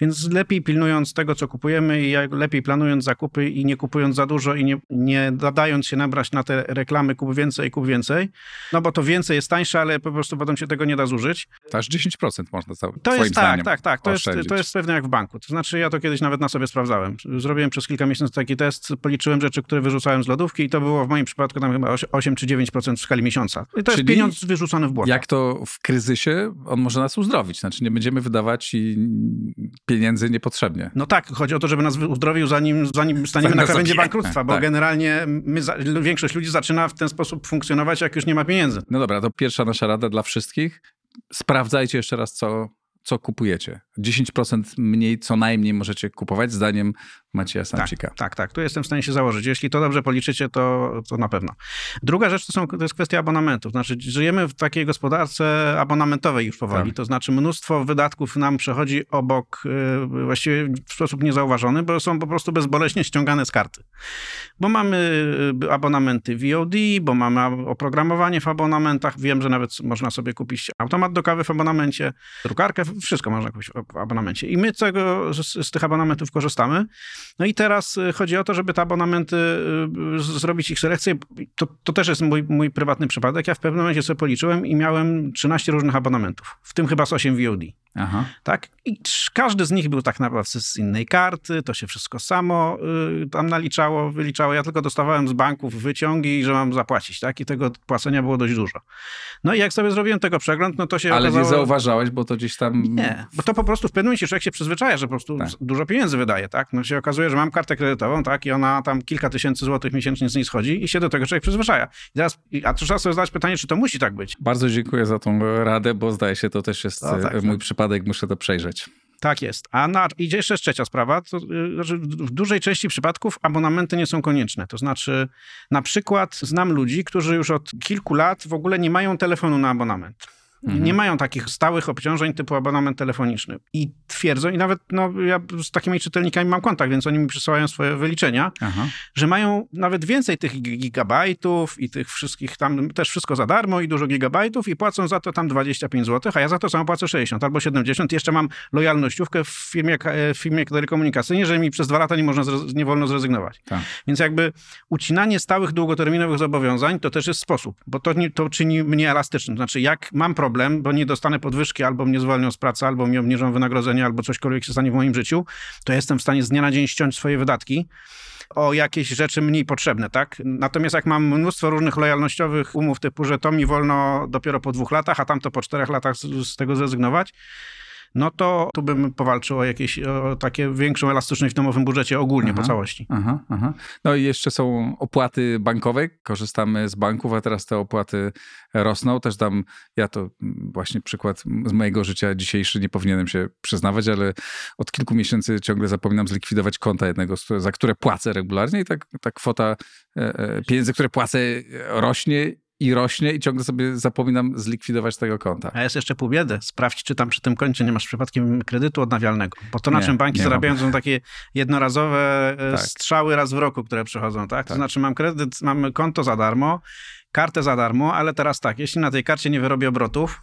Więc lepiej pilnując tego, co kupujemy i lepiej planując zakupy i nie kupując za dużo i nie, nie dadając się nabrać na te reklamy kup więcej, kup więcej, no bo to więcej jest tańsze, ale po prostu potem się tego nie da zużyć.
Aż 10% można
to jest tak, tak, tak. To jest, to jest pewnie jak w banku. To znaczy, ja to kiedyś nawet na sobie sprawdzałem. Zrobiłem przez kilka miesięcy taki test, policzyłem rzeczy, które wyrzucałem z lodówki i to było w moim przypadku tam chyba 8 czy 9% w skali miesiąca. I to Czyli jest pieniądz wyrzucony w błoto.
Jak to w kryzysie, on może nas uzdrowić. Znaczy, nie będziemy wydawać pieniędzy niepotrzebnie.
No tak, chodzi o to, żeby nas uzdrowił, zanim, zanim staniemy na krawędzi bankructwa, bo tak. generalnie my, większość ludzi zaczyna w ten sposób funkcjonować, jak już nie ma pieniędzy.
No dobra, to pierwsza nasza rada dla wszystkich. Sprawdzajcie jeszcze raz, co co kupujecie. 10% mniej co najmniej możecie kupować, zdaniem Macieja Samcika.
Tak, tak, tak. Tu jestem w stanie się założyć. Jeśli to dobrze policzycie, to, to na pewno. Druga rzecz to, są, to jest kwestia abonamentów. Znaczy, żyjemy w takiej gospodarce abonamentowej już powoli. Tak. To znaczy, mnóstwo wydatków nam przechodzi obok, yy, właściwie w sposób niezauważony, bo są po prostu bezboleśnie ściągane z karty. Bo mamy y, abonamenty VOD, bo mamy oprogramowanie w abonamentach. Wiem, że nawet można sobie kupić automat do kawy w abonamencie, drukarkę, wszystko można kupić w abonamencie. I my tego, z, z tych abonamentów korzystamy. No i teraz y, chodzi o to, żeby te abonamenty, y, zrobić ich selekcję. To, to też jest mój, mój prywatny przypadek. Ja w pewnym momencie sobie policzyłem i miałem 13 różnych abonamentów, w tym chyba z 8 VOD. Aha. Tak? I każdy z nich był tak naprawdę z innej karty, to się wszystko samo y, tam naliczało, wyliczało. Ja tylko dostawałem z banków wyciągi, że mam zapłacić, tak? I tego płacenia było dość dużo. No i jak sobie zrobiłem tego przegląd, no to się
Ale
okazało...
nie zauważałeś, bo to gdzieś tam
Nie, bo to po prostu w pewnym momencie człowiek się przyzwyczaja, że po prostu
Tak.
dużo pieniędzy wydaje, tak? No się okazuje, że mam kartę kredytową, tak? I ona tam kilka tysięcy złotych miesięcznie z niej schodzi i się do tego człowiek przyzwyczaja. I teraz, a trzeba sobie zadać pytanie, czy to musi tak być.
Bardzo dziękuję za tą radę, bo zdaje się, to też jest
No tak,
e, mój
tak.
przypadek, muszę to przejrzeć.
Tak jest. A na, idzie jeszcze trzecia sprawa. To, y, w dużej części przypadków abonamenty nie są konieczne. To znaczy, na przykład znam ludzi, którzy już od kilku lat w ogóle nie mają telefonu na abonament.
Mhm.
Nie mają takich stałych obciążeń typu abonament telefoniczny. I twierdzą, i nawet no, ja z takimi czytelnikami mam kontakt, więc oni mi przysyłają swoje wyliczenia,
Aha.
że mają nawet więcej tych gi- gigabajtów i tych wszystkich tam też wszystko za darmo i dużo gigabajtów i płacą za to tam 25 zł, a ja za to samo płacę 60 albo 70. Jeszcze mam lojalnościówkę w firmie, e, w firmie telekomunikacyjnej, że mi przez dwa lata nie, można nie wolno zrezygnować.
Tak.
Więc jakby ucinanie stałych, długoterminowych zobowiązań to też jest sposób, bo to, to czyni mnie elastycznym. Znaczy, jak mam problem, bo nie dostanę podwyżki, albo mnie zwolnią z pracy, albo mi obniżą wynagrodzenie, albo cośkolwiek się stanie w moim życiu, to jestem w stanie z dnia na dzień ściąć swoje wydatki o jakieś rzeczy mniej potrzebne, tak? Natomiast jak mam mnóstwo różnych lojalnościowych umów typu, że to mi wolno dopiero po dwóch latach, a tamto po czterech latach z, z tego zrezygnować, no to tu bym powalczył o jakieś, o takie większą elastyczność w domowym budżecie ogólnie po
Aha.
całości.
Aha, aha. No i jeszcze są opłaty bankowe. Korzystamy z banków, a teraz te opłaty rosną. Też dam, ja to właśnie przykład z mojego życia dzisiejszy, nie powinienem się przyznawać, ale od kilku miesięcy ciągle zapominam zlikwidować konta jednego, za które płacę regularnie i tak, ta kwota e, e, pieniędzy, które płacę rośnie i rośnie i ciągle sobie zapominam zlikwidować tego konta.
A jest jeszcze pół biedy. Sprawdź, czy tam przy tym koncie nie masz przypadkiem kredytu odnawialnego. Bo to, na
Nie,
czym banki zarabiają, to są takie jednorazowe e,
Tak.
strzały raz w roku, które przychodzą, tak? To
Tak.
znaczy mam kredyt, mam konto za darmo, kartę za darmo, ale teraz tak, jeśli na tej karcie nie wyrobię obrotów,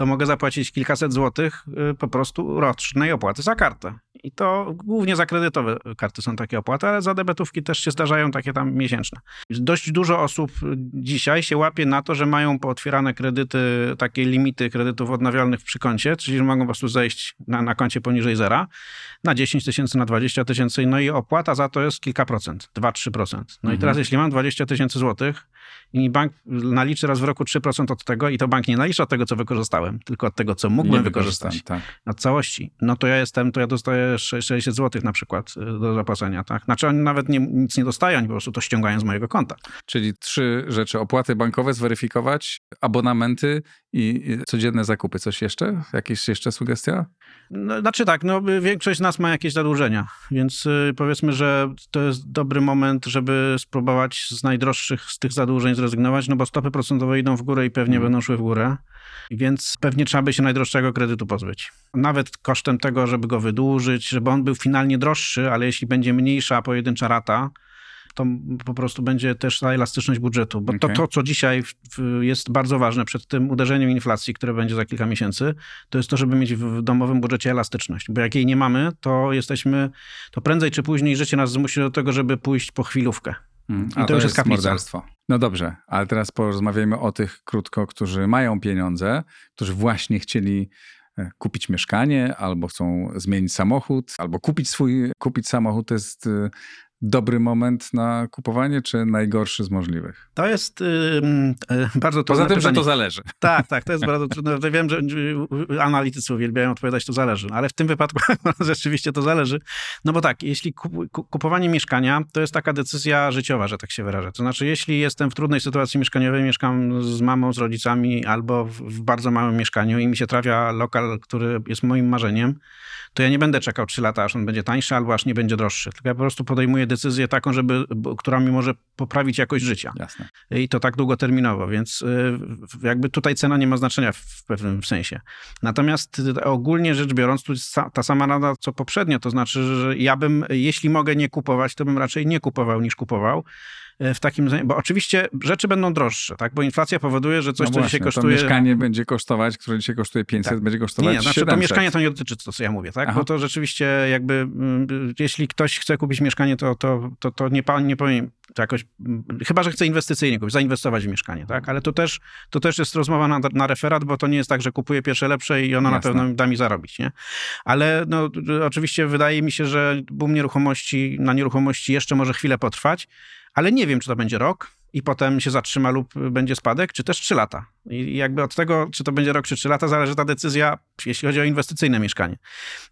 to mogę zapłacić kilkaset złotych y, po prostu rocznej opłaty za kartę. I to głównie za kredytowe karty są takie opłaty, ale za debetówki też się zdarzają takie tam miesięczne. Dość dużo osób dzisiaj się łapie na to, że mają pootwierane kredyty, takie limity kredytów odnawialnych przy koncie, czyli że mogą po prostu zejść na, na koncie poniżej zera na 10 tysięcy, na 20 tysięcy, no i opłata za to jest kilka procent, 2-3%. No i
Mhm.
teraz jeśli mam 20 tysięcy złotych i bank naliczy raz w roku 3% od tego i to bank nie nalicza od tego, co wykorzystałem, tylko od tego, co mógłbym wykorzystać
Tak.
na całości, no to ja jestem, to ja dostaję 600 zł na przykład y, do zapłacenia, tak? Znaczy oni nawet nie, nic nie dostają, oni po prostu to ściągają z mojego konta.
Czyli trzy rzeczy. Opłaty bankowe zweryfikować, abonamenty i i codzienne zakupy. Coś jeszcze? Jakieś jeszcze sugestia?
No, znaczy tak, no większość z nas ma jakieś zadłużenia, więc y, powiedzmy, że to jest dobry moment, żeby spróbować z najdroższych z tych zadłużeń zrezygnować, no bo stopy procentowe idą w górę i pewnie
Mhm.
będą szły w górę, więc pewnie trzeba by się najdroższego kredytu pozbyć. Nawet kosztem tego, żeby go wydłużyć, żeby on był finalnie droższy, ale jeśli będzie mniejsza pojedyncza rata, to po prostu będzie też ta elastyczność budżetu. Bo to,
Okej.
to co dzisiaj w, w, jest bardzo ważne przed tym uderzeniem inflacji, które będzie za kilka miesięcy, to jest to, żeby mieć w, domowym budżecie elastyczność. Bo jak jej nie mamy, to jesteśmy, to prędzej czy później życie nas zmusi do tego, żeby pójść po chwilówkę.
Mm,
I to już jest kaplica.
morderstwo. No dobrze, ale teraz porozmawiajmy o tych krótko, którzy mają pieniądze, którzy właśnie chcieli e, kupić mieszkanie, albo chcą zmienić samochód, albo kupić swój, kupić samochód. To jest e, dobry moment na kupowanie, czy najgorszy z możliwych?
To jest ym, y, bardzo trudne
Poza tym, że
pytanie.
to zależy.
Tak, tak, to jest bardzo trudne. Ja Wiem, że y, analitycy uwielbiają odpowiadać, to zależy, ale w tym wypadku [laughs] rzeczywiście to zależy. No bo tak, jeśli kup- ku- kupowanie mieszkania to jest taka decyzja życiowa, że tak się wyrażę. To znaczy, jeśli jestem w trudnej sytuacji mieszkaniowej, mieszkam z mamą, z rodzicami albo w, w bardzo małym mieszkaniu i mi się trafia lokal, który jest moim marzeniem, to ja nie będę czekał 3 lata, aż on będzie tańszy albo aż nie będzie droższy. Tylko ja po prostu podejmuję decyzję taką, żeby, która mi może poprawić jakość życia
Jasne.
i to tak długoterminowo, więc y, jakby tutaj cena nie ma znaczenia w pewnym sensie. Natomiast y, ogólnie rzecz biorąc, tu jest ta sama rada co poprzednio, to znaczy, że ja bym, jeśli mogę nie kupować, to bym raczej nie kupował niż kupował. Y, W takim, bo oczywiście rzeczy będą droższe, tak? Bo inflacja powoduje, że coś,
no
co
właśnie,
dzisiaj
To
kosztuje.
mieszkanie będzie kosztować, które dzisiaj kosztuje 500,
Tak.
będzie
Nie,
kosztować
nie, znaczy to
700.
mieszkanie to nie dotyczy to, co ja mówię, tak?
Aha.
Bo to rzeczywiście jakby, mm, jeśli ktoś chce kupić mieszkanie, to, to, to, to nie, nie powinien to jakoś, mm, chyba, że chce inwestycyjnie kupić, zainwestować w mieszkanie, tak? Ale to też, to też jest rozmowa na, na referat, bo to nie jest tak, że kupuję pierwsze lepsze i ono na
Jasne.
pewno da mi zarobić, nie? Ale no, oczywiście wydaje mi się, że boom nieruchomości, na nieruchomości jeszcze może chwilę potrwać, ale nie wiem, czy to będzie rok, i potem się zatrzyma lub będzie spadek, czy też 3 lata. I jakby od tego, czy to będzie rok, czy 3 lata, zależy ta decyzja, jeśli chodzi o inwestycyjne mieszkanie.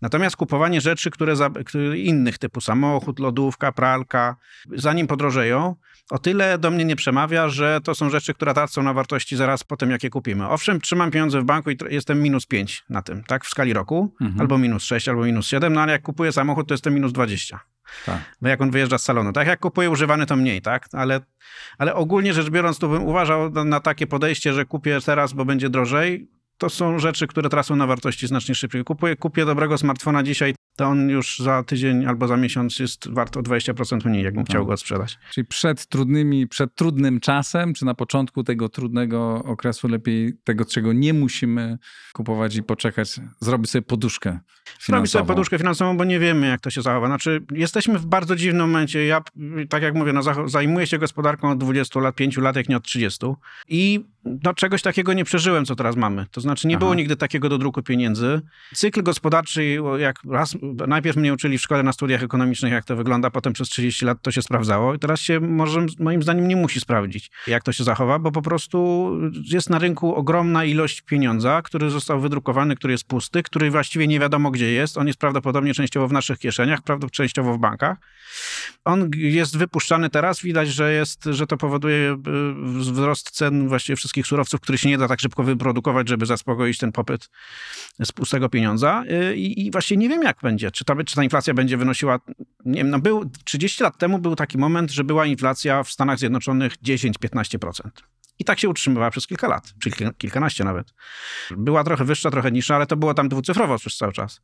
Natomiast kupowanie rzeczy, które, za, które innych typu samochód, lodówka, pralka, zanim podrożeją, o tyle do mnie nie przemawia, że to są rzeczy, które tracą na wartości zaraz po tym, jak je kupimy. Owszem, trzymam pieniądze w banku i jestem minus 5 na tym, tak, w skali roku,
Mhm.
albo minus 6, albo minus 7, no ale jak kupuję samochód, to jestem minus 20.
Tak.
Bo jak on wyjeżdża z salonu. Tak jak kupuję używany, to mniej, tak? Ale, ale ogólnie rzecz biorąc, to bym uważał na takie podejście, że kupię teraz, bo będzie drożej. To są rzeczy, które tracą na wartości znacznie szybciej. Kupuję, kupię dobrego smartfona dzisiaj, to on już za tydzień albo za miesiąc jest wart o 20% mniej, jakbym chciał go sprzedać.
Czyli przed trudnymi, przed trudnym czasem, czy na początku tego trudnego okresu lepiej tego, czego nie musimy kupować i poczekać, zrobić sobie poduszkę finansową.
Robić sobie poduszkę finansową, bo nie wiemy, jak to się zachowa. Znaczy, jesteśmy w bardzo dziwnym momencie. Ja, tak jak mówię, no, zajmuję się gospodarką od 20 lat, 5 lat, jak nie od 30. I no, czegoś takiego nie przeżyłem, co teraz mamy. To znaczy, nie
Aha.
było nigdy takiego do druku pieniędzy. Cykl gospodarczy, jak raz, najpierw mnie uczyli w szkole na studiach ekonomicznych, jak to wygląda, potem przez 30 lat to się sprawdzało. I teraz się może, moim zdaniem, nie musi sprawdzić, jak to się zachowa, bo po prostu jest na rynku ogromna ilość pieniądza, który został wydrukowany, który jest pusty, który właściwie nie wiadomo gdzie jest. On jest prawdopodobnie częściowo w naszych kieszeniach, prawdopodobnie częściowo w bankach. On jest wypuszczany teraz, widać, że, jest, że to powoduje y, wzrost cen właściwie wszystkich surowców, który się nie da tak szybko wyprodukować, żeby zaspokoić ten popyt z pustego pieniądza. Y, I, i właśnie nie wiem, jak będzie. Czy ta, czy ta inflacja będzie wynosiła, nie wiem, no był, 30 lat temu był taki moment, że była inflacja w Stanach Zjednoczonych 10-15%. I tak się utrzymywała przez kilka lat, czy kilka- kilkanaście nawet. Była trochę wyższa, trochę niższa, ale to było tam dwucyfrowo przez cały czas.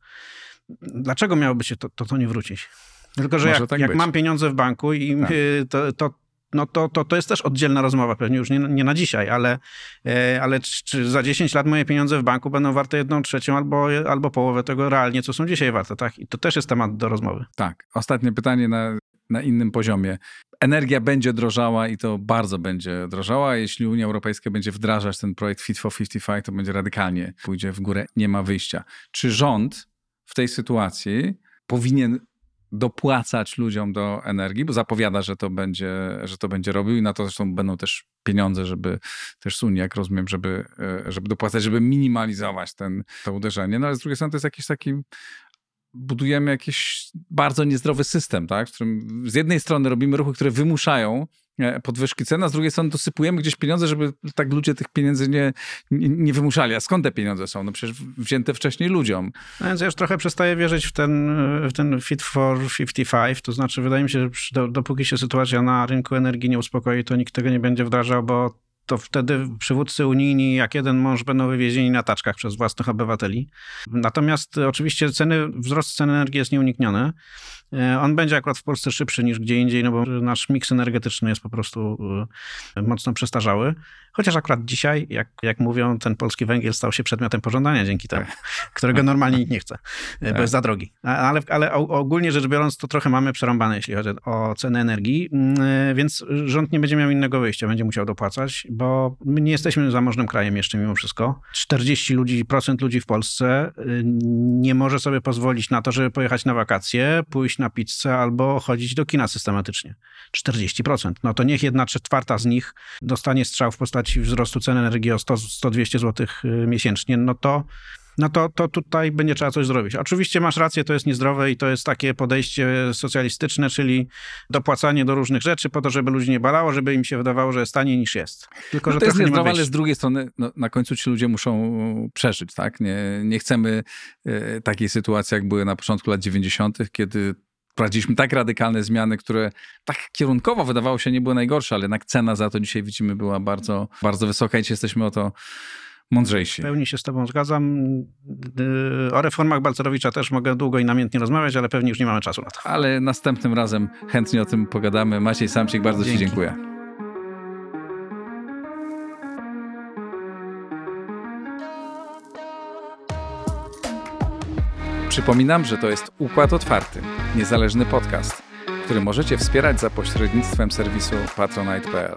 Dlaczego miałoby się to, to, to nie wrócić? Tylko, że
Może
jak,
tak
jak mam pieniądze w banku i
Tak.
y, to, to, no to, to, to jest też oddzielna rozmowa, pewnie już nie, nie na dzisiaj, ale, e, ale czy, czy za 10 lat moje pieniądze w banku będą warte jedną trzecią albo, albo połowę tego realnie, co są dzisiaj warte, tak? I to też jest temat do rozmowy.
Tak. Ostatnie pytanie na, na innym poziomie. Energia będzie drożała i to bardzo będzie drożała. Jeśli Unia Europejska będzie wdrażać ten projekt Fit for 55, to będzie radykalnie pójdzie w górę. Nie ma wyjścia. Czy rząd w tej sytuacji powinien dopłacać ludziom do energii, bo zapowiada, że to będzie, że to będzie robił i na to zresztą będą też pieniądze, żeby też z Unii, jak rozumiem, żeby, e, żeby dopłacać, żeby minimalizować ten, to uderzenie. No ale z drugiej strony to jest jakiś taki budujemy jakiś bardzo niezdrowy system, tak? w którym z jednej strony robimy ruchy, które wymuszają podwyżki cen, a z drugiej strony dosypujemy gdzieś pieniądze, żeby tak ludzie tych pieniędzy nie, nie, wymuszali. A skąd te pieniądze są? No przecież wzięte wcześniej ludziom.
No więc ja już trochę przestaję wierzyć w ten, w ten Fit for 55, to znaczy wydaje mi się, że dopóki się sytuacja na rynku energii nie uspokoi, to nikt tego nie będzie wdrażał, bo to wtedy przywódcy unijni, jak jeden mąż, będą wywiezieni na taczkach przez własnych obywateli. Natomiast e, oczywiście ceny, wzrost cen energii jest nieunikniony. E, On będzie akurat w Polsce szybszy niż gdzie indziej, no bo nasz miks energetyczny jest po prostu e, mocno przestarzały. Chociaż akurat dzisiaj, jak, jak mówią, ten polski węgiel stał się przedmiotem pożądania dzięki temu, [laughs] którego normalnie nikt nie chce, bo
Tak.
jest za drogi. Ale, ale ogólnie rzecz biorąc, to trochę mamy przerąbane, jeśli chodzi o cenę energii, Mm, więc rząd nie będzie miał innego wyjścia, będzie musiał dopłacać, bo my nie jesteśmy zamożnym krajem jeszcze mimo wszystko. 40 ludzi, procent ludzi w Polsce y, nie może sobie pozwolić na to, żeby pojechać na wakacje, pójść na pizzę albo chodzić do kina systematycznie. 40%. No to niech jedna czwarta z nich dostanie strzał w postaci wzrostu cen energii o 100 100-200 zł y, miesięcznie, no to no to, to tutaj będzie trzeba coś zrobić. Oczywiście masz rację, to jest niezdrowe i to jest takie podejście socjalistyczne, czyli dopłacanie do różnych rzeczy po to, żeby ludzi nie balało, żeby im się wydawało, że jest taniej niż jest. Tylko,
No
że
to jest niezdrowe, ale z drugiej strony no, na końcu ci ludzie muszą przeżyć, tak? Nie, nie chcemy e, takiej sytuacji, jak były na początku lat 90., kiedy wprowadziliśmy tak radykalne zmiany, które tak kierunkowo wydawało się nie były najgorsze, ale jednak cena za to dzisiaj widzimy była bardzo, bardzo wysoka i jesteśmy o to mądrzejsi.
W pełni się z tobą zgadzam. Yy, O reformach Balcerowicza też mogę długo i namiętnie rozmawiać, ale pewnie już nie mamy czasu na to.
Ale następnym razem chętnie o tym pogadamy. Maciej Samcik, bardzo Ci
Dzięki.
dziękuję. Przypominam, że to jest Układ Otwarty, niezależny podcast, który możecie wspierać za pośrednictwem serwisu patronite.pl.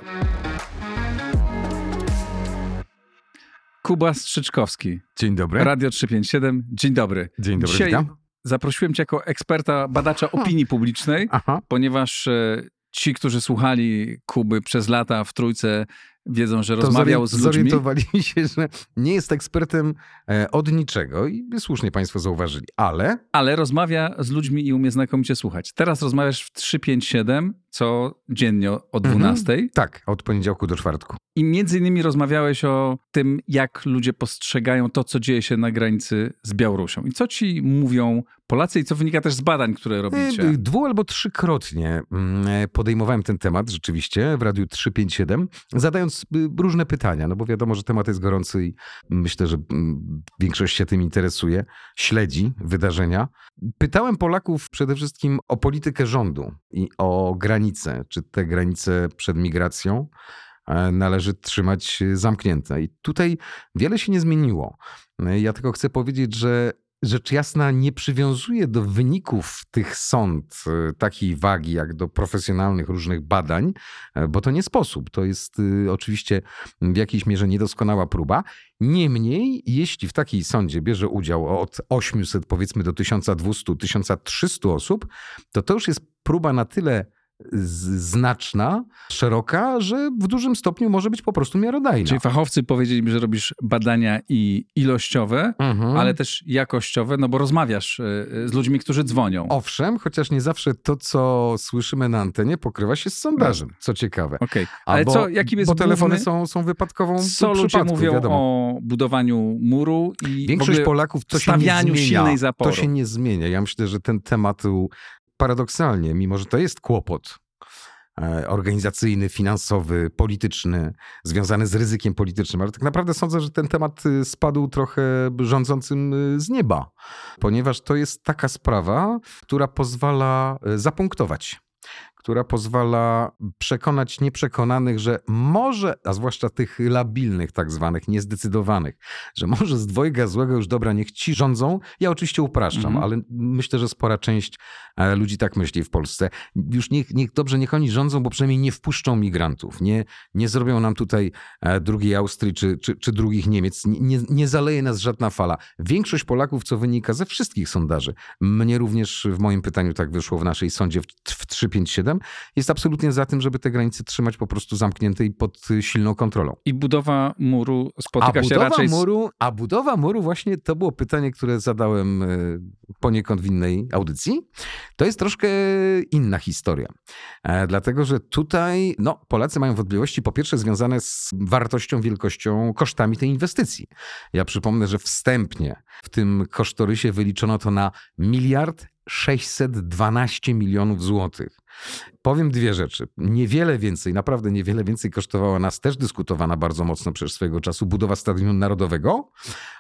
Kuba Strzyczkowski,
Dzień dobry.
Radio 357. Dzień dobry.
Dzień dobry,
Dzisiaj
witam.
zaprosiłem Cię jako eksperta, badacza opinii publicznej,
Aha.
ponieważ e, ci, którzy słuchali Kuby przez lata w trójce, wiedzą, że
To
rozmawiał z ludźmi.
Zorientowali się, że nie jest ekspertem e, od niczego i słusznie państwo zauważyli, ale
ale rozmawia z ludźmi i umie znakomicie słuchać. Teraz rozmawiasz w 357 co dziennie o
Mhm.
12
tak, od poniedziałku do czwartku.
i między innymi rozmawiałeś o tym, jak ludzie postrzegają to, co dzieje się na granicy z Białorusią. I co ci mówią Polacy i co wynika też z badań, które robicie.
E, Dwu albo trzykrotnie mm, e, podejmowałem ten temat rzeczywiście w Radiu 357, zadając y, różne pytania, no bo wiadomo, że temat jest gorący i myślę, że mm, większość się tym interesuje, śledzi wydarzenia. Pytałem Polaków przede wszystkim o politykę rządu i o granice, czy te granice przed migracją e, należy trzymać zamknięte. I tutaj wiele się nie zmieniło. E, Ja tylko chcę powiedzieć, że rzecz jasna nie przywiązuje do wyników tych sąd e, takiej wagi jak do profesjonalnych różnych badań, bo to nie sposób. To jest oczywiście w jakiejś mierze niedoskonała próba. Niemniej, jeśli w takiej sądzie bierze udział od 800 powiedzmy do 1200-1300 osób, to to już jest próba na tyle znaczna, szeroka, że w dużym stopniu może być po prostu miarodajna.
Czyli fachowcy powiedzieli mi, że robisz badania i ilościowe,
Mhm.
ale też jakościowe, no bo rozmawiasz y, z ludźmi, którzy dzwonią.
Owszem, chociaż nie zawsze to, co słyszymy na antenie, pokrywa się z sondażem, co ciekawe.
Okej, ale
Albo-
co, jakim jest
Bo telefony
główny,
są, są wypadkową
co ludzie mówią
wiadomo.
o budowaniu muru i
Większość Polaków to się nie zmienia.
silnej zapory.
To się nie zmienia. Ja myślę, że ten temat paradoksalnie, mimo że to jest kłopot e, organizacyjny, finansowy, polityczny, związany z ryzykiem politycznym, ale tak naprawdę sądzę, że ten temat y, spadł trochę rządzącym y, z nieba, ponieważ to jest taka sprawa, która pozwala y, zapunktować która pozwala przekonać nieprzekonanych, że może, a zwłaszcza tych labilnych, tak zwanych, niezdecydowanych, że może z dwojga złego już dobra, niech ci rządzą. Ja oczywiście upraszczam,
mhm.
ale myślę, że spora część e, ludzi tak myśli w Polsce. Już niech, niech dobrze, niech oni rządzą, bo przynajmniej nie wpuszczą migrantów, nie, nie zrobią nam tutaj e, drugiej Austrii czy, czy, czy drugich Niemiec, nie, nie zaleje nas żadna fala. Większość Polaków, co wynika ze wszystkich sondaży, mnie również w moim pytaniu tak wyszło w naszej sądzie w 357, jest absolutnie za tym, żeby te granice trzymać po prostu zamknięte i pod silną kontrolą.
I budowa muru spotyka
a
się raczej... Z...
Muru, a budowa muru właśnie to było pytanie, które zadałem e, poniekąd w innej audycji. To jest troszkę inna historia. E, dlatego, że tutaj no, Polacy mają wątpliwości po pierwsze związane z wartością, wielkością, kosztami tej inwestycji. Ja przypomnę, że wstępnie w tym kosztorysie wyliczono to na miliard 612 milionów złotych. Powiem dwie rzeczy. Niewiele więcej, naprawdę niewiele więcej kosztowała nas też dyskutowana bardzo mocno przez swojego czasu budowa Stadionu Narodowego.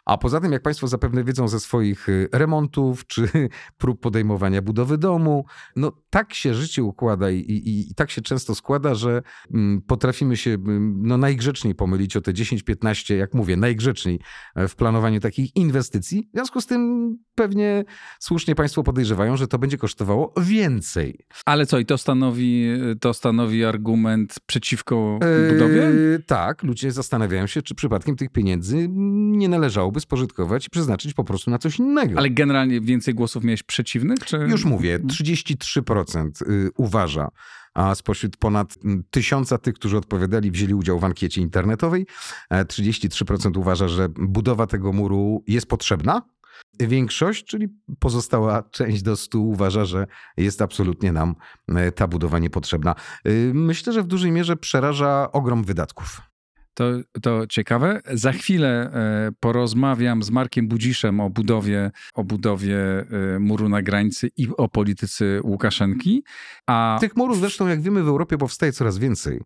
A poza tym, jak Państwo zapewne wiedzą ze swoich y, remontów czy [laughs] prób podejmowania budowy domu, no tak się życie układa i, i, i tak się często składa, że mm, potrafimy się mm, no, najgrzeczniej pomylić o te 10-15, jak mówię, najgrzeczniej e, w planowaniu takich inwestycji. W związku z tym pewnie słusznie Państwo podejrzewają, że to będzie kosztowało więcej.
Ale co, i to stanowi, to stanowi argument przeciwko budowie?
Eee, tak, ludzie zastanawiają się, czy przypadkiem tych pieniędzy nie należałoby spożytkować i przeznaczyć po prostu na coś innego.
Ale generalnie więcej głosów miałeś przeciwnych? Czy...
Już mówię, 33% y, uważa, a spośród ponad mm, tysiąca tych, którzy odpowiadali, wzięli udział w ankiecie internetowej, e, 33% uważa, że budowa tego muru jest potrzebna. Większość, czyli pozostała część do stu uważa, że jest absolutnie nam e, ta budowa niepotrzebna. Y, Myślę, że w dużej mierze przeraża ogrom wydatków.
To, to ciekawe. Za chwilę e, porozmawiam z Markiem Budziszem o budowie, o budowie e, muru na granicy i o polityce Łukaszenki. A
Tych murów zresztą, jak wiemy, w Europie powstaje coraz więcej.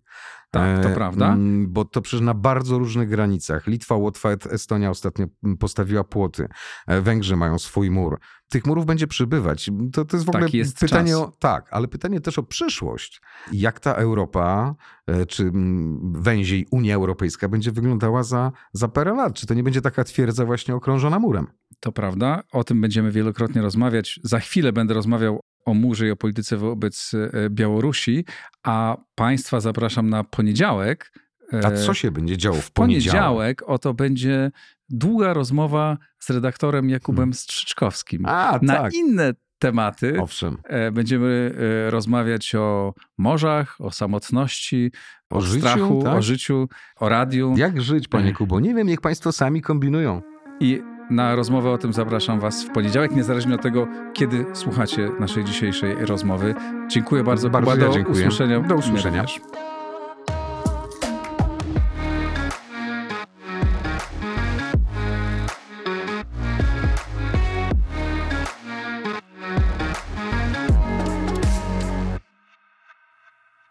Tak, to
E,
prawda.
mm, Bo to przecież na bardzo różnych granicach. Litwa, Łotwa, Estonia ostatnio postawiła płoty. E, Węgrzy mają swój mur. Tych murów będzie przybywać. To, to jest w ogóle
Taki jest
pytanie
czas.
o. Tak, ale pytanie też o przyszłość. Jak ta Europa, e, czy mm, węziej Unia Europejska będzie wyglądała za, za parę lat? Czy to nie będzie taka twierdza właśnie okrążona murem?
To prawda. O tym będziemy wielokrotnie rozmawiać. Za chwilę będę rozmawiał o murze i o polityce wobec e, Białorusi, a Państwa zapraszam na poniedziałek.
A
E,
co się będzie działo w
W
poniedziałek?
poniedziałek oto będzie długa rozmowa z redaktorem Jakubem Strzyczkowskim
A,
na
tak.
inne tematy.
Owszem.
E, Będziemy rozmawiać o morzach, o samotności, o,
O życiu,
strachu,
tak?
o życiu, o radiu.
Jak żyć, panie [clears throat] Kubo? Nie wiem, niech państwo sami kombinują.
I na rozmowę o tym zapraszam Was w poniedziałek, niezależnie od tego, kiedy słuchacie naszej dzisiejszej rozmowy. Dziękuję bardzo,
Bardzo
Kuba.
ja
Do
dziękuję.
usłyszenia.
Do usłyszenia.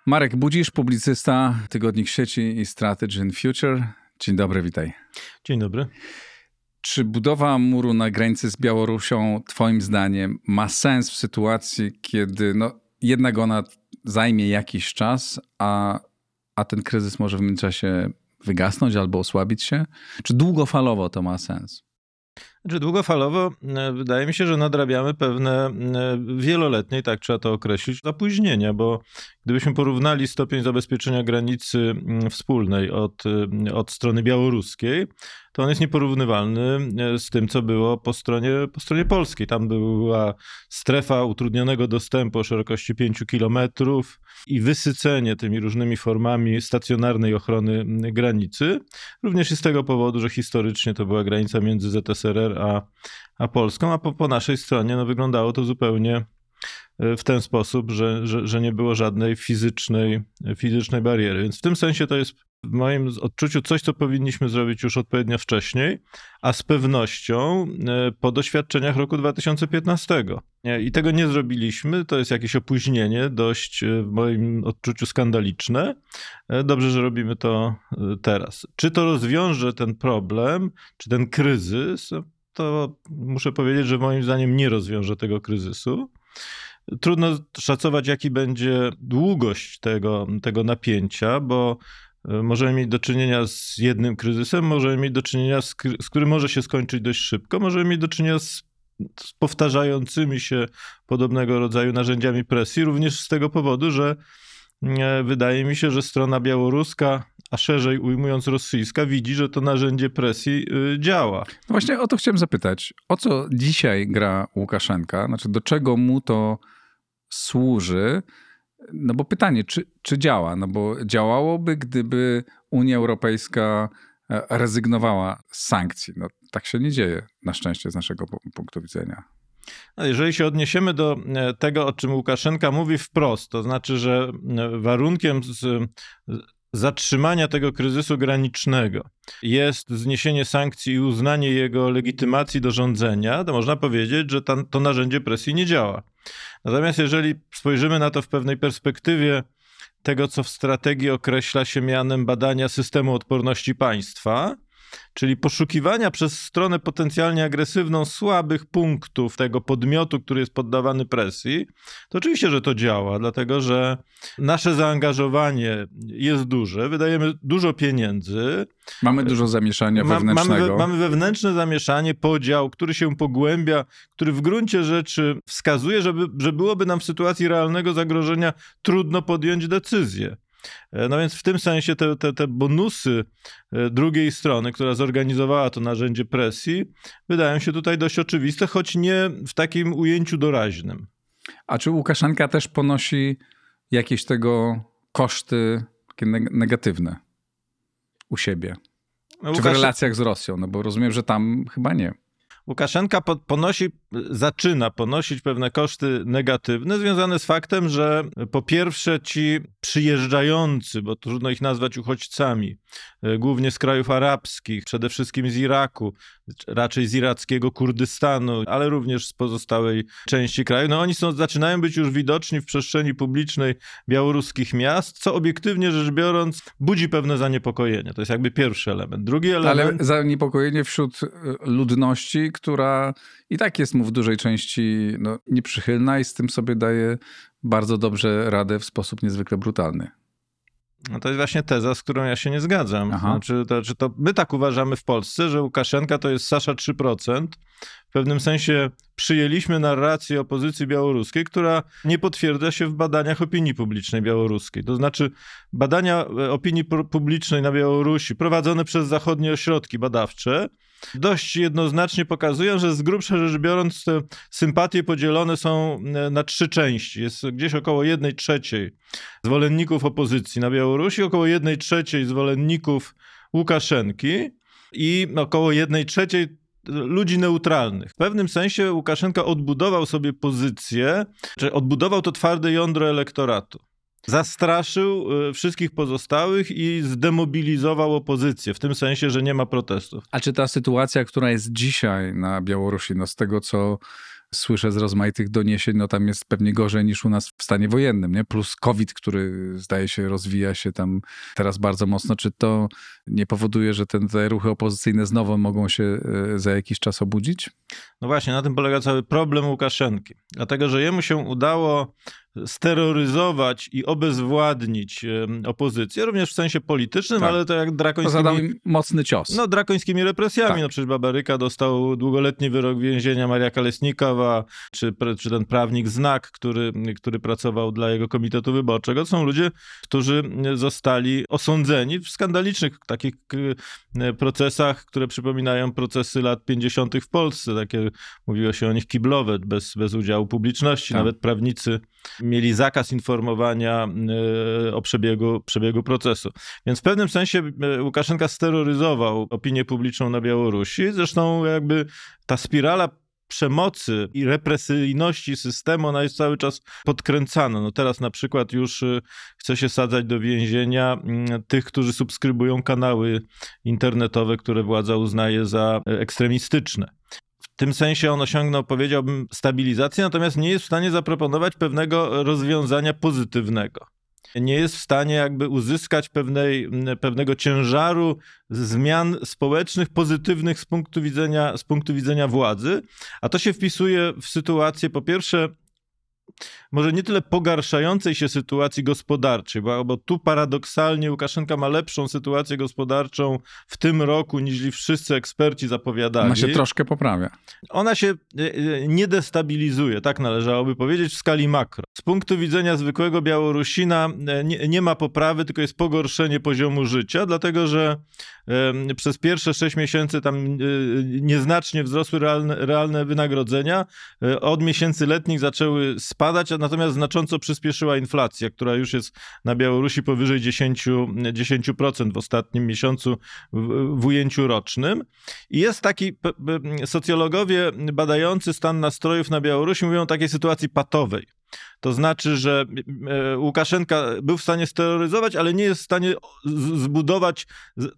Marek Budzisz, publicysta, tygodnik sieci i Strategy in Future. Dzień dobry, witaj.
Dzień dobry.
Czy budowa muru na granicy z Białorusią, Twoim zdaniem, ma sens w sytuacji, kiedy no, jednak ona zajmie jakiś czas, a, a ten kryzys może w międzyczasie wygasnąć albo osłabić się? Czy długofalowo to ma sens?
Znaczy długofalowo e, wydaje mi się, że nadrabiamy pewne e, wieloletnie, tak trzeba to określić, opóźnienia, bo gdybyśmy porównali stopień zabezpieczenia granicy mm, wspólnej od, e, od strony białoruskiej, to on jest nieporównywalny e, z tym, co było po stronie, po stronie polskiej. Tam była strefa utrudnionego dostępu o szerokości 5 kilometrów i wysycenie tymi różnymi formami stacjonarnej ochrony granicy. Również i z tego powodu, że historycznie to była granica między ZSRR a, a Polską, a po, po naszej stronie no, wyglądało to zupełnie e, w ten sposób, że, że, że nie było żadnej fizycznej, fizycznej bariery. Więc w tym sensie to jest w moim odczuciu coś, co powinniśmy zrobić już odpowiednio wcześniej, a z pewnością e, po doświadczeniach roku 2015. Nie, I tego nie zrobiliśmy. To jest jakieś opóźnienie, dość e, w moim odczuciu skandaliczne. E, Dobrze, że robimy to teraz. Czy to rozwiąże ten problem, czy ten kryzys? To muszę powiedzieć, że moim zdaniem nie rozwiąże tego kryzysu. Trudno szacować, jaki będzie długość tego, tego napięcia, bo możemy mieć do czynienia z jednym kryzysem, możemy mieć do czynienia z, z którym może się skończyć dość szybko, możemy mieć do czynienia z, z powtarzającymi się podobnego rodzaju narzędziami presji, również z tego powodu, że e, wydaje mi się, że strona białoruska, a szerzej ujmując rosyjska, widzi, że to narzędzie presji y, działa.
No właśnie o to chciałem zapytać. O co dzisiaj gra Łukaszenka? Znaczy, do czego mu to służy? No bo pytanie, czy, czy działa? No bo działałoby, gdyby Unia Europejska e, rezygnowała z sankcji. No tak się nie dzieje, na szczęście z naszego pu- punktu widzenia.
No, Jeżeli się odniesiemy do e, tego, o czym Łukaszenka mówi wprost, to znaczy, że e, warunkiem z zatrzymania tego kryzysu granicznego jest zniesienie sankcji i uznanie jego legitymacji do rządzenia, to można powiedzieć, że ta, to narzędzie presji nie działa. Natomiast jeżeli spojrzymy na to w pewnej perspektywie tego, co w strategii określa się mianem badania systemu odporności państwa, czyli poszukiwania przez stronę potencjalnie agresywną słabych punktów tego podmiotu, który jest poddawany presji, to oczywiście, że to działa, dlatego że nasze zaangażowanie jest duże, wydajemy dużo pieniędzy,
Mamy dużo zamieszania wewnętrznego.
Mamy, we, mamy wewnętrzne zamieszanie, podział, który się pogłębia, który w gruncie rzeczy wskazuje, żeby, że byłoby nam w sytuacji realnego zagrożenia trudno podjąć decyzję. E, No więc w tym sensie te, te, te bonusy e, drugiej strony, która zorganizowała to narzędzie presji, wydają się tutaj dość oczywiste, choć nie w takim ujęciu doraźnym.
A czy Łukaszenka też ponosi jakieś tego koszty negatywne u siebie?
No,
Czy w
Łukasz-
relacjach z Rosją? No bo rozumiem, że tam chyba nie.
Łukaszenka po, ponosi, zaczyna ponosić pewne koszty negatywne związane z faktem, że po pierwsze ci przyjeżdżający, bo trudno ich nazwać uchodźcami, e, głównie z krajów arabskich, przede wszystkim z Iraku, raczej z irackiego Kurdystanu, ale również z pozostałej części kraju, no oni są, zaczynają być już widoczni w przestrzeni publicznej białoruskich miast, co obiektywnie rzecz biorąc budzi pewne zaniepokojenie. To jest jakby pierwszy element. Drugi
Ale
element...
zaniepokojenie wśród y, ludności, która i tak jest mu w dużej części no, nieprzychylna i z tym sobie daje bardzo dobrze radę w sposób niezwykle brutalny.
No to jest właśnie teza, z którą ja się nie zgadzam.
Aha.
Znaczy, to, znaczy to my tak uważamy w Polsce, że Łukaszenka to jest Sasza 3%, w pewnym sensie przyjęliśmy narrację opozycji białoruskiej, która nie potwierdza się w badaniach opinii publicznej białoruskiej. To znaczy badania e, opinii publicznej na Białorusi prowadzone przez zachodnie ośrodki badawcze dość jednoznacznie pokazują, że z grubsza rzecz biorąc sympatie podzielone są e, na trzy części. Jest gdzieś około jednej trzeciej zwolenników opozycji na Białorusi, około jednej trzeciej zwolenników Łukaszenki i około jednej trzeciej ludzi neutralnych. W pewnym sensie Łukaszenka odbudował sobie pozycję, czy odbudował to twarde jądro elektoratu. Zastraszył y, wszystkich pozostałych i zdemobilizował opozycję, w tym sensie, że nie ma protestów.
A czy ta sytuacja, która jest dzisiaj na Białorusi, no z tego co słyszę z rozmaitych doniesień, no tam jest pewnie gorzej niż u nas w stanie wojennym, nie? Plus COVID, który zdaje się rozwija się tam teraz bardzo mocno. Czy to nie powoduje, że te ruchy opozycyjne znowu mogą się e, za jakiś czas obudzić?
No właśnie, na tym polega cały problem Łukaszenki. Dlatego, że jemu się udało steroryzować i obezwładnić opozycję, również w sensie politycznym, tak. ale to jak drakońskimi...
Zadał im mocny cios.
No, drakońskimi represjami. Tak. No przecież Babaryka dostał długoletni wyrok więzienia, Maria Kalesnikowa, czy, czy ten prawnik Znak, który, który pracował dla jego komitetu wyborczego. To są ludzie, którzy zostali osądzeni w skandalicznych takich procesach, które przypominają procesy lat 50. w Polsce. Takie, mówiło się o nich kiblowe, bez, bez udziału publiczności. Tak. Nawet prawnicy mieli zakaz informowania e, o przebiegu, przebiegu procesu. Więc w pewnym sensie e, Łukaszenka steroryzował opinię publiczną na Białorusi. Zresztą jakby ta spirala przemocy i represyjności systemu, ona jest cały czas podkręcana. No teraz na przykład już e, chce się sadzać do więzienia mm, tych, którzy subskrybują kanały internetowe, które władza uznaje za ekstremistyczne tym sensie on osiągnął, powiedziałbym, stabilizację, natomiast nie jest w stanie zaproponować pewnego rozwiązania pozytywnego. Nie jest w stanie jakby uzyskać pewnej, pewnego ciężaru zmian społecznych, pozytywnych z punktu, widzenia, z punktu widzenia władzy, a to się wpisuje w sytuację, po pierwsze, może nie tyle pogarszającej się sytuacji gospodarczej, bo, bo tu paradoksalnie Łukaszenka ma lepszą sytuację gospodarczą w tym roku niż wszyscy eksperci zapowiadali.
Ona się troszkę poprawia.
Ona się e, e, nie destabilizuje, tak należałoby powiedzieć, w skali makro. Z punktu widzenia zwykłego Białorusina e, nie, nie ma poprawy, tylko jest pogorszenie poziomu życia, dlatego że przez pierwsze sześć miesięcy tam nieznacznie wzrosły realne, realne wynagrodzenia. Od miesięcy letnich zaczęły spadać, natomiast znacząco przyspieszyła inflacja, która już jest na Białorusi powyżej 10%, 10% w ostatnim miesiącu w, w ujęciu rocznym. I jest taki, socjologowie badający stan nastrojów na Białorusi mówią o takiej sytuacji patowej. To znaczy, że e, Łukaszenka był w stanie steroryzować, ale nie jest w stanie zbudować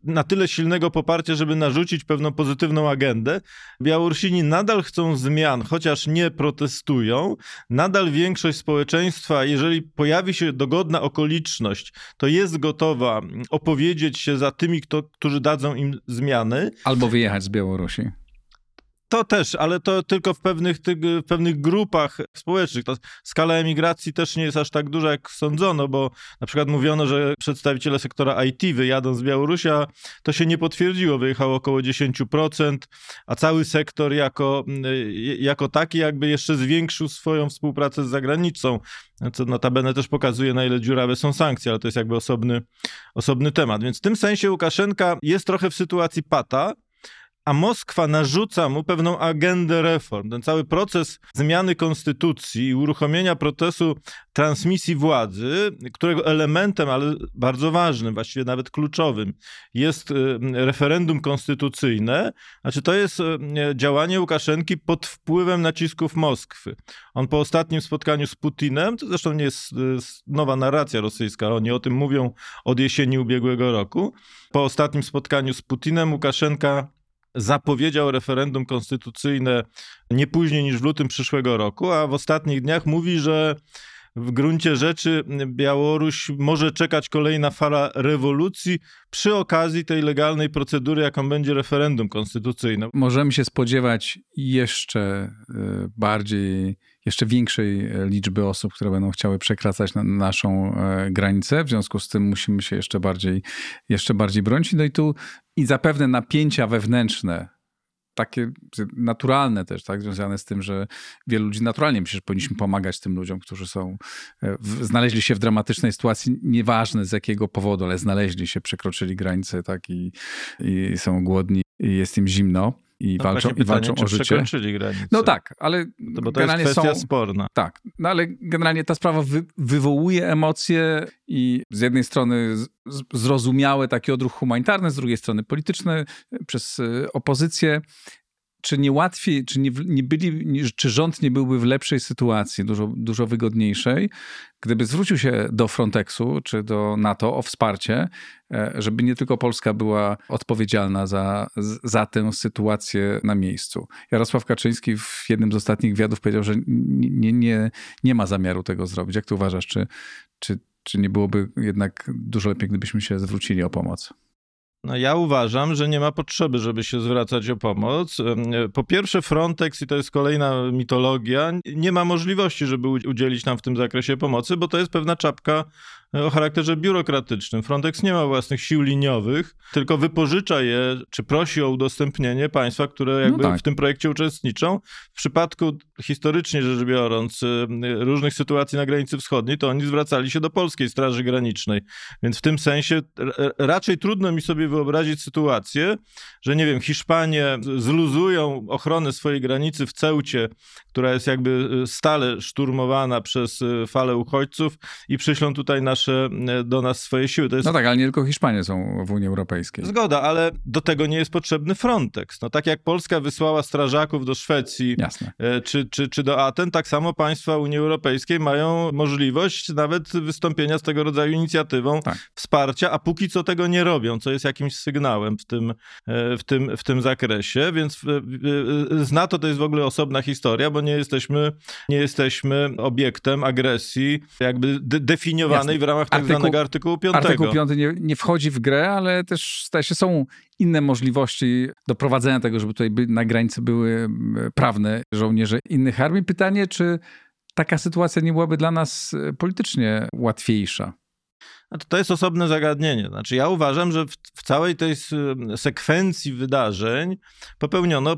na tyle silnego poparcia, żeby narzucić pewną pozytywną agendę. Białorusini nadal chcą zmian, chociaż nie protestują. Nadal większość społeczeństwa, jeżeli pojawi się dogodna okoliczność, to jest gotowa opowiedzieć się za tymi, kto, którzy dadzą im zmiany.
Albo wyjechać z Białorusi.
To też, ale to tylko w pewnych, w pewnych grupach społecznych. Skala emigracji też nie jest aż tak duża, jak sądzono, bo na przykład mówiono, że przedstawiciele sektora IT wyjadą z Białorusi, a to się nie potwierdziło. Wyjechało około 10%, a cały sektor jako, jako taki jakby jeszcze zwiększył swoją współpracę z zagranicą, co notabene też pokazuje, na ile dziurawe są sankcje, ale to jest jakby osobny, osobny temat. Więc w tym sensie Łukaszenka jest trochę w sytuacji pata, a Moskwa narzuca mu pewną agendę reform. Ten cały proces zmiany konstytucji i uruchomienia procesu transmisji władzy, którego elementem, ale bardzo ważnym, właściwie nawet kluczowym, jest y, referendum konstytucyjne, znaczy to jest y, działanie Łukaszenki pod wpływem nacisków Moskwy. On po ostatnim spotkaniu z Putinem, to zresztą nie jest y, nowa narracja rosyjska, oni o tym mówią od jesieni ubiegłego roku, po ostatnim spotkaniu z Putinem Łukaszenka zapowiedział referendum konstytucyjne nie później niż w lutym przyszłego roku, a w ostatnich dniach mówi, że w gruncie rzeczy Białoruś może czekać kolejna fala rewolucji przy okazji tej legalnej procedury, jaką będzie referendum konstytucyjne.
Możemy się spodziewać jeszcze e, bardziej, jeszcze większej liczby osób, które będą chciały przekraczać na naszą e, granicę. W związku z tym musimy się jeszcze bardziej, jeszcze bardziej bronić. No i tu i zapewne napięcia wewnętrzne takie naturalne też, tak, związane z tym, że wielu ludzi naturalnie myśli, że powinniśmy pomagać tym ludziom, którzy są, e, w, znaleźli się w dramatycznej sytuacji, nieważne z jakiego powodu, ale znaleźli się, przekroczyli granice, tak, i, i są głodni i jest im zimno i
No,
walczą, i walczą
pytanie,
o
czy
życie.
granicę.
No tak, ale
To, bo to jest
generalnie
kwestia
są...
sporna.
Tak, no ale generalnie ta sprawa wy, wywołuje emocje i z jednej strony z, z, zrozumiałe taki odruch humanitarny, z drugiej strony polityczny e, przez e, opozycję. Czy nie łatwiej, czy nie, nie byli, czy rząd nie byłby w lepszej sytuacji, dużo, dużo wygodniejszej, gdyby zwrócił się do Frontexu czy do NATO o wsparcie, e, żeby nie tylko Polska była odpowiedzialna za, za tę sytuację na miejscu. Jarosław Kaczyński w jednym z ostatnich wywiadów powiedział, że nie, nie, nie ma zamiaru tego zrobić. Jak ty uważasz, czy, czy, czy nie byłoby jednak dużo lepiej, gdybyśmy się zwrócili o pomoc?
No ja uważam, że nie ma potrzeby, żeby się zwracać o pomoc. Em, Po pierwsze, Frontex, i to jest kolejna mitologia, nie ma możliwości, żeby udzielić nam w tym zakresie pomocy, bo to jest pewna czapka e, o charakterze biurokratycznym. Frontex nie ma własnych sił liniowych, tylko wypożycza je, czy prosi o udostępnienie państwa, które jakby
tak.
w tym projekcie uczestniczą. W przypadku historycznie rzecz biorąc y, różnych sytuacji na granicy wschodniej, to oni zwracali się do polskiej Straży Granicznej. Więc w tym sensie raczej trudno mi sobie wyobrazić sytuację, że nie wiem, Hiszpanie zluzują ochronę swojej granicy w Ceucie, która jest jakby y, stale szturmowana przez y, falę uchodźców i przyślą tutaj nasze, y, do nas swoje siły. Jest
No tak, ale nie tylko Hiszpanie są w Unii Europejskiej.
Zgoda, ale do tego nie jest potrzebny Frontex. No tak jak Polska wysłała strażaków do Szwecji
Jasne.
e, czy, czy, czy do Aten, tak samo państwa Unii Europejskiej mają możliwość nawet wystąpienia z tego rodzaju inicjatywą
Tak.
wsparcia, a póki co tego nie robią, co jest jakimś sygnałem w tym, e, w tym, w tym zakresie, więc e, e, z NATO to jest w ogóle osobna historia, bo nie jesteśmy, nie jesteśmy obiektem agresji jakby de- definiowanej
Jasne.
w ramach tak
Artykuł-
zwanego artykułu 5.
Artykuł 5 nie, nie wchodzi w grę, ale też zdaje się, są inne możliwości doprowadzenia tego, żeby tutaj by, na granicy były m, prawne żołnierze innych armii. Pytanie, czy taka sytuacja nie byłaby dla nas e, politycznie łatwiejsza?
Znaczy, to jest osobne zagadnienie. Znaczy, ja uważam, że w, w całej tej sekwencji wydarzeń popełniono,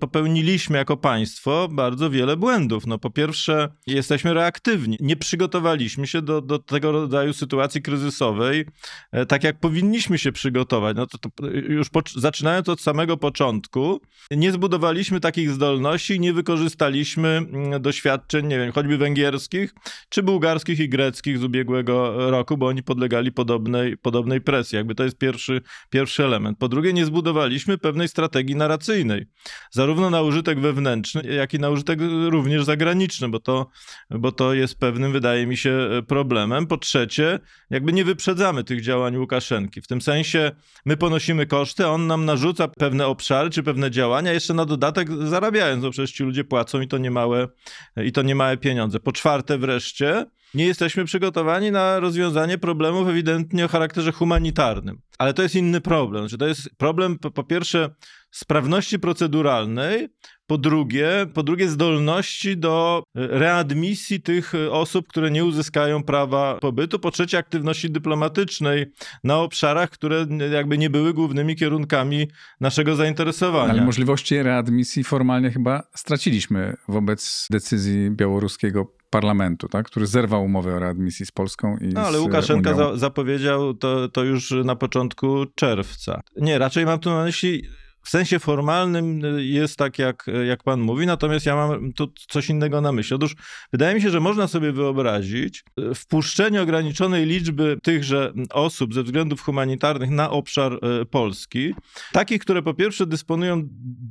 popełniliśmy jako państwo bardzo wiele błędów. No, po pierwsze, jesteśmy reaktywni. Nie przygotowaliśmy się do, do tego rodzaju sytuacji kryzysowej, e, tak jak powinniśmy się przygotować. No, to, to już zaczynając od samego początku, nie zbudowaliśmy takich zdolności nie wykorzystaliśmy mm, doświadczeń, nie wiem, choćby węgierskich, czy bułgarskich i greckich z ubiegłego roku, bo oni podlegali podobnej, podobnej presji. Jakby to jest pierwszy, pierwszy element. Po drugie, nie zbudowaliśmy pewnej strategii narracyjnej, zarówno na użytek wewnętrzny, jak i na użytek również zagraniczny, bo to, bo to jest pewnym, wydaje mi się, problemem. Po trzecie, jakby nie wyprzedzamy tych działań Łukaszenki. W tym sensie my ponosimy koszty, a on nam narzuca pewne obszary czy pewne działania, jeszcze na dodatek zarabiając, bo przecież ci ludzie płacą i to niemałe, i to niemałe pieniądze. Po czwarte wreszcie, nie jesteśmy przygotowani na rozwiązanie problemów ewidentnie o charakterze humanitarnym. Ale to jest inny problem. Znaczy, to jest problem, po, po pierwsze, sprawności proceduralnej, po drugie, po drugie, zdolności do e, readmisji tych e, osób, które nie uzyskają prawa pobytu, po trzecie, aktywności dyplomatycznej na obszarach, które jakby nie były głównymi kierunkami naszego zainteresowania.
Ale możliwości readmisji formalnie chyba straciliśmy wobec decyzji białoruskiego parlamentu, tak? który zerwał umowę o readmisji z Polską i
No, ale
z
Łukaszenka za, zapowiedział to, to już na początku czerwca. Nie, raczej mam tu na myśli, w sensie formalnym jest tak, jak, jak pan mówi, natomiast ja mam tu coś innego na myśli. Otóż wydaje mi się, że można sobie wyobrazić e, wpuszczenie ograniczonej liczby tychże osób ze względów humanitarnych na obszar Polski, takich, które po pierwsze dysponują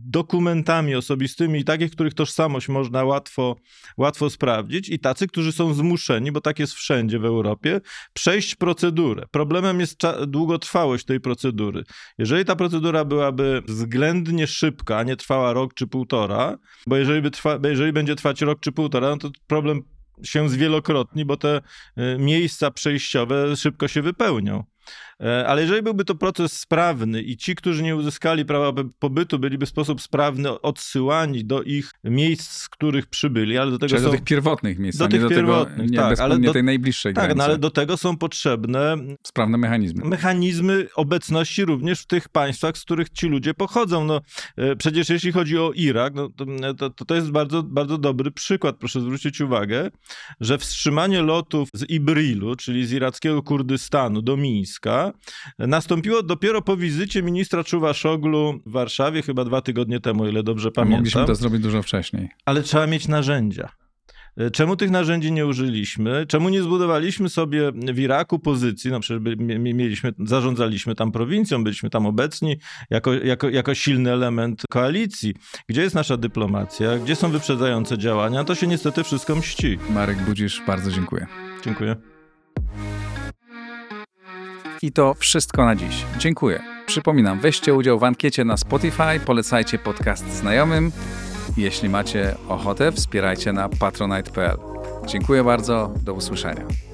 dokumentami osobistymi i takich, których tożsamość można łatwo, łatwo sprawdzić i tacy, którzy są zmuszeni, bo tak jest wszędzie w Europie, przejść procedurę. Problemem jest długotrwałość tej procedury. Jeżeli ta procedura byłaby względnie szybka, a nie trwała rok czy półtora, bo jeżeli, by trwa, jeżeli będzie trwać rok czy półtora, no to problem się zwielokrotni, bo te y, miejsca przejściowe szybko się wypełnią. E, Ale jeżeli byłby to proces sprawny i ci, którzy nie uzyskali prawa pobytu, byliby w sposób sprawny odsyłani do ich miejsc, z których przybyli, ale do tego
Czyli
są...
do tych pierwotnych miejsc,
do tych
do tego,
pierwotnych,
nie
tak, ale do-
tej najbliższej
Tak,
granicy.
no ale do tego są potrzebne
Sprawne mechanizmy.
mechanizmy obecności również w tych państwach, z których ci ludzie pochodzą. No, e, przecież jeśli chodzi o Irak, no, to, to, to jest bardzo, bardzo dobry przykład. Proszę zwrócić uwagę, że wstrzymanie lotów z Ibrilu, czyli z irackiego Kurdystanu do Mińska, nastąpiło dopiero po wizycie ministra Czuwaszoglu w Warszawie, chyba dwa tygodnie temu, ile dobrze
A mogliśmy
pamiętam.
to zrobić dużo wcześniej.
Ale trzeba mieć narzędzia. E, Czemu tych narzędzi nie użyliśmy? Czemu nie zbudowaliśmy sobie w Iraku pozycji? No przecież mieliśmy, zarządzaliśmy tam prowincją, byliśmy tam obecni jako, jako, jako silny element koalicji. Gdzie jest nasza dyplomacja? Gdzie są wyprzedzające działania? To się niestety wszystko mści.
Marek Budzisz, bardzo dziękuję.
Dziękuję.
I to wszystko na dziś. Dziękuję. Przypominam, weźcie udział w ankiecie na Spotify, polecajcie podcast znajomym. Jeśli macie ochotę, wspierajcie na patronite.pl. Dziękuję bardzo, do usłyszenia.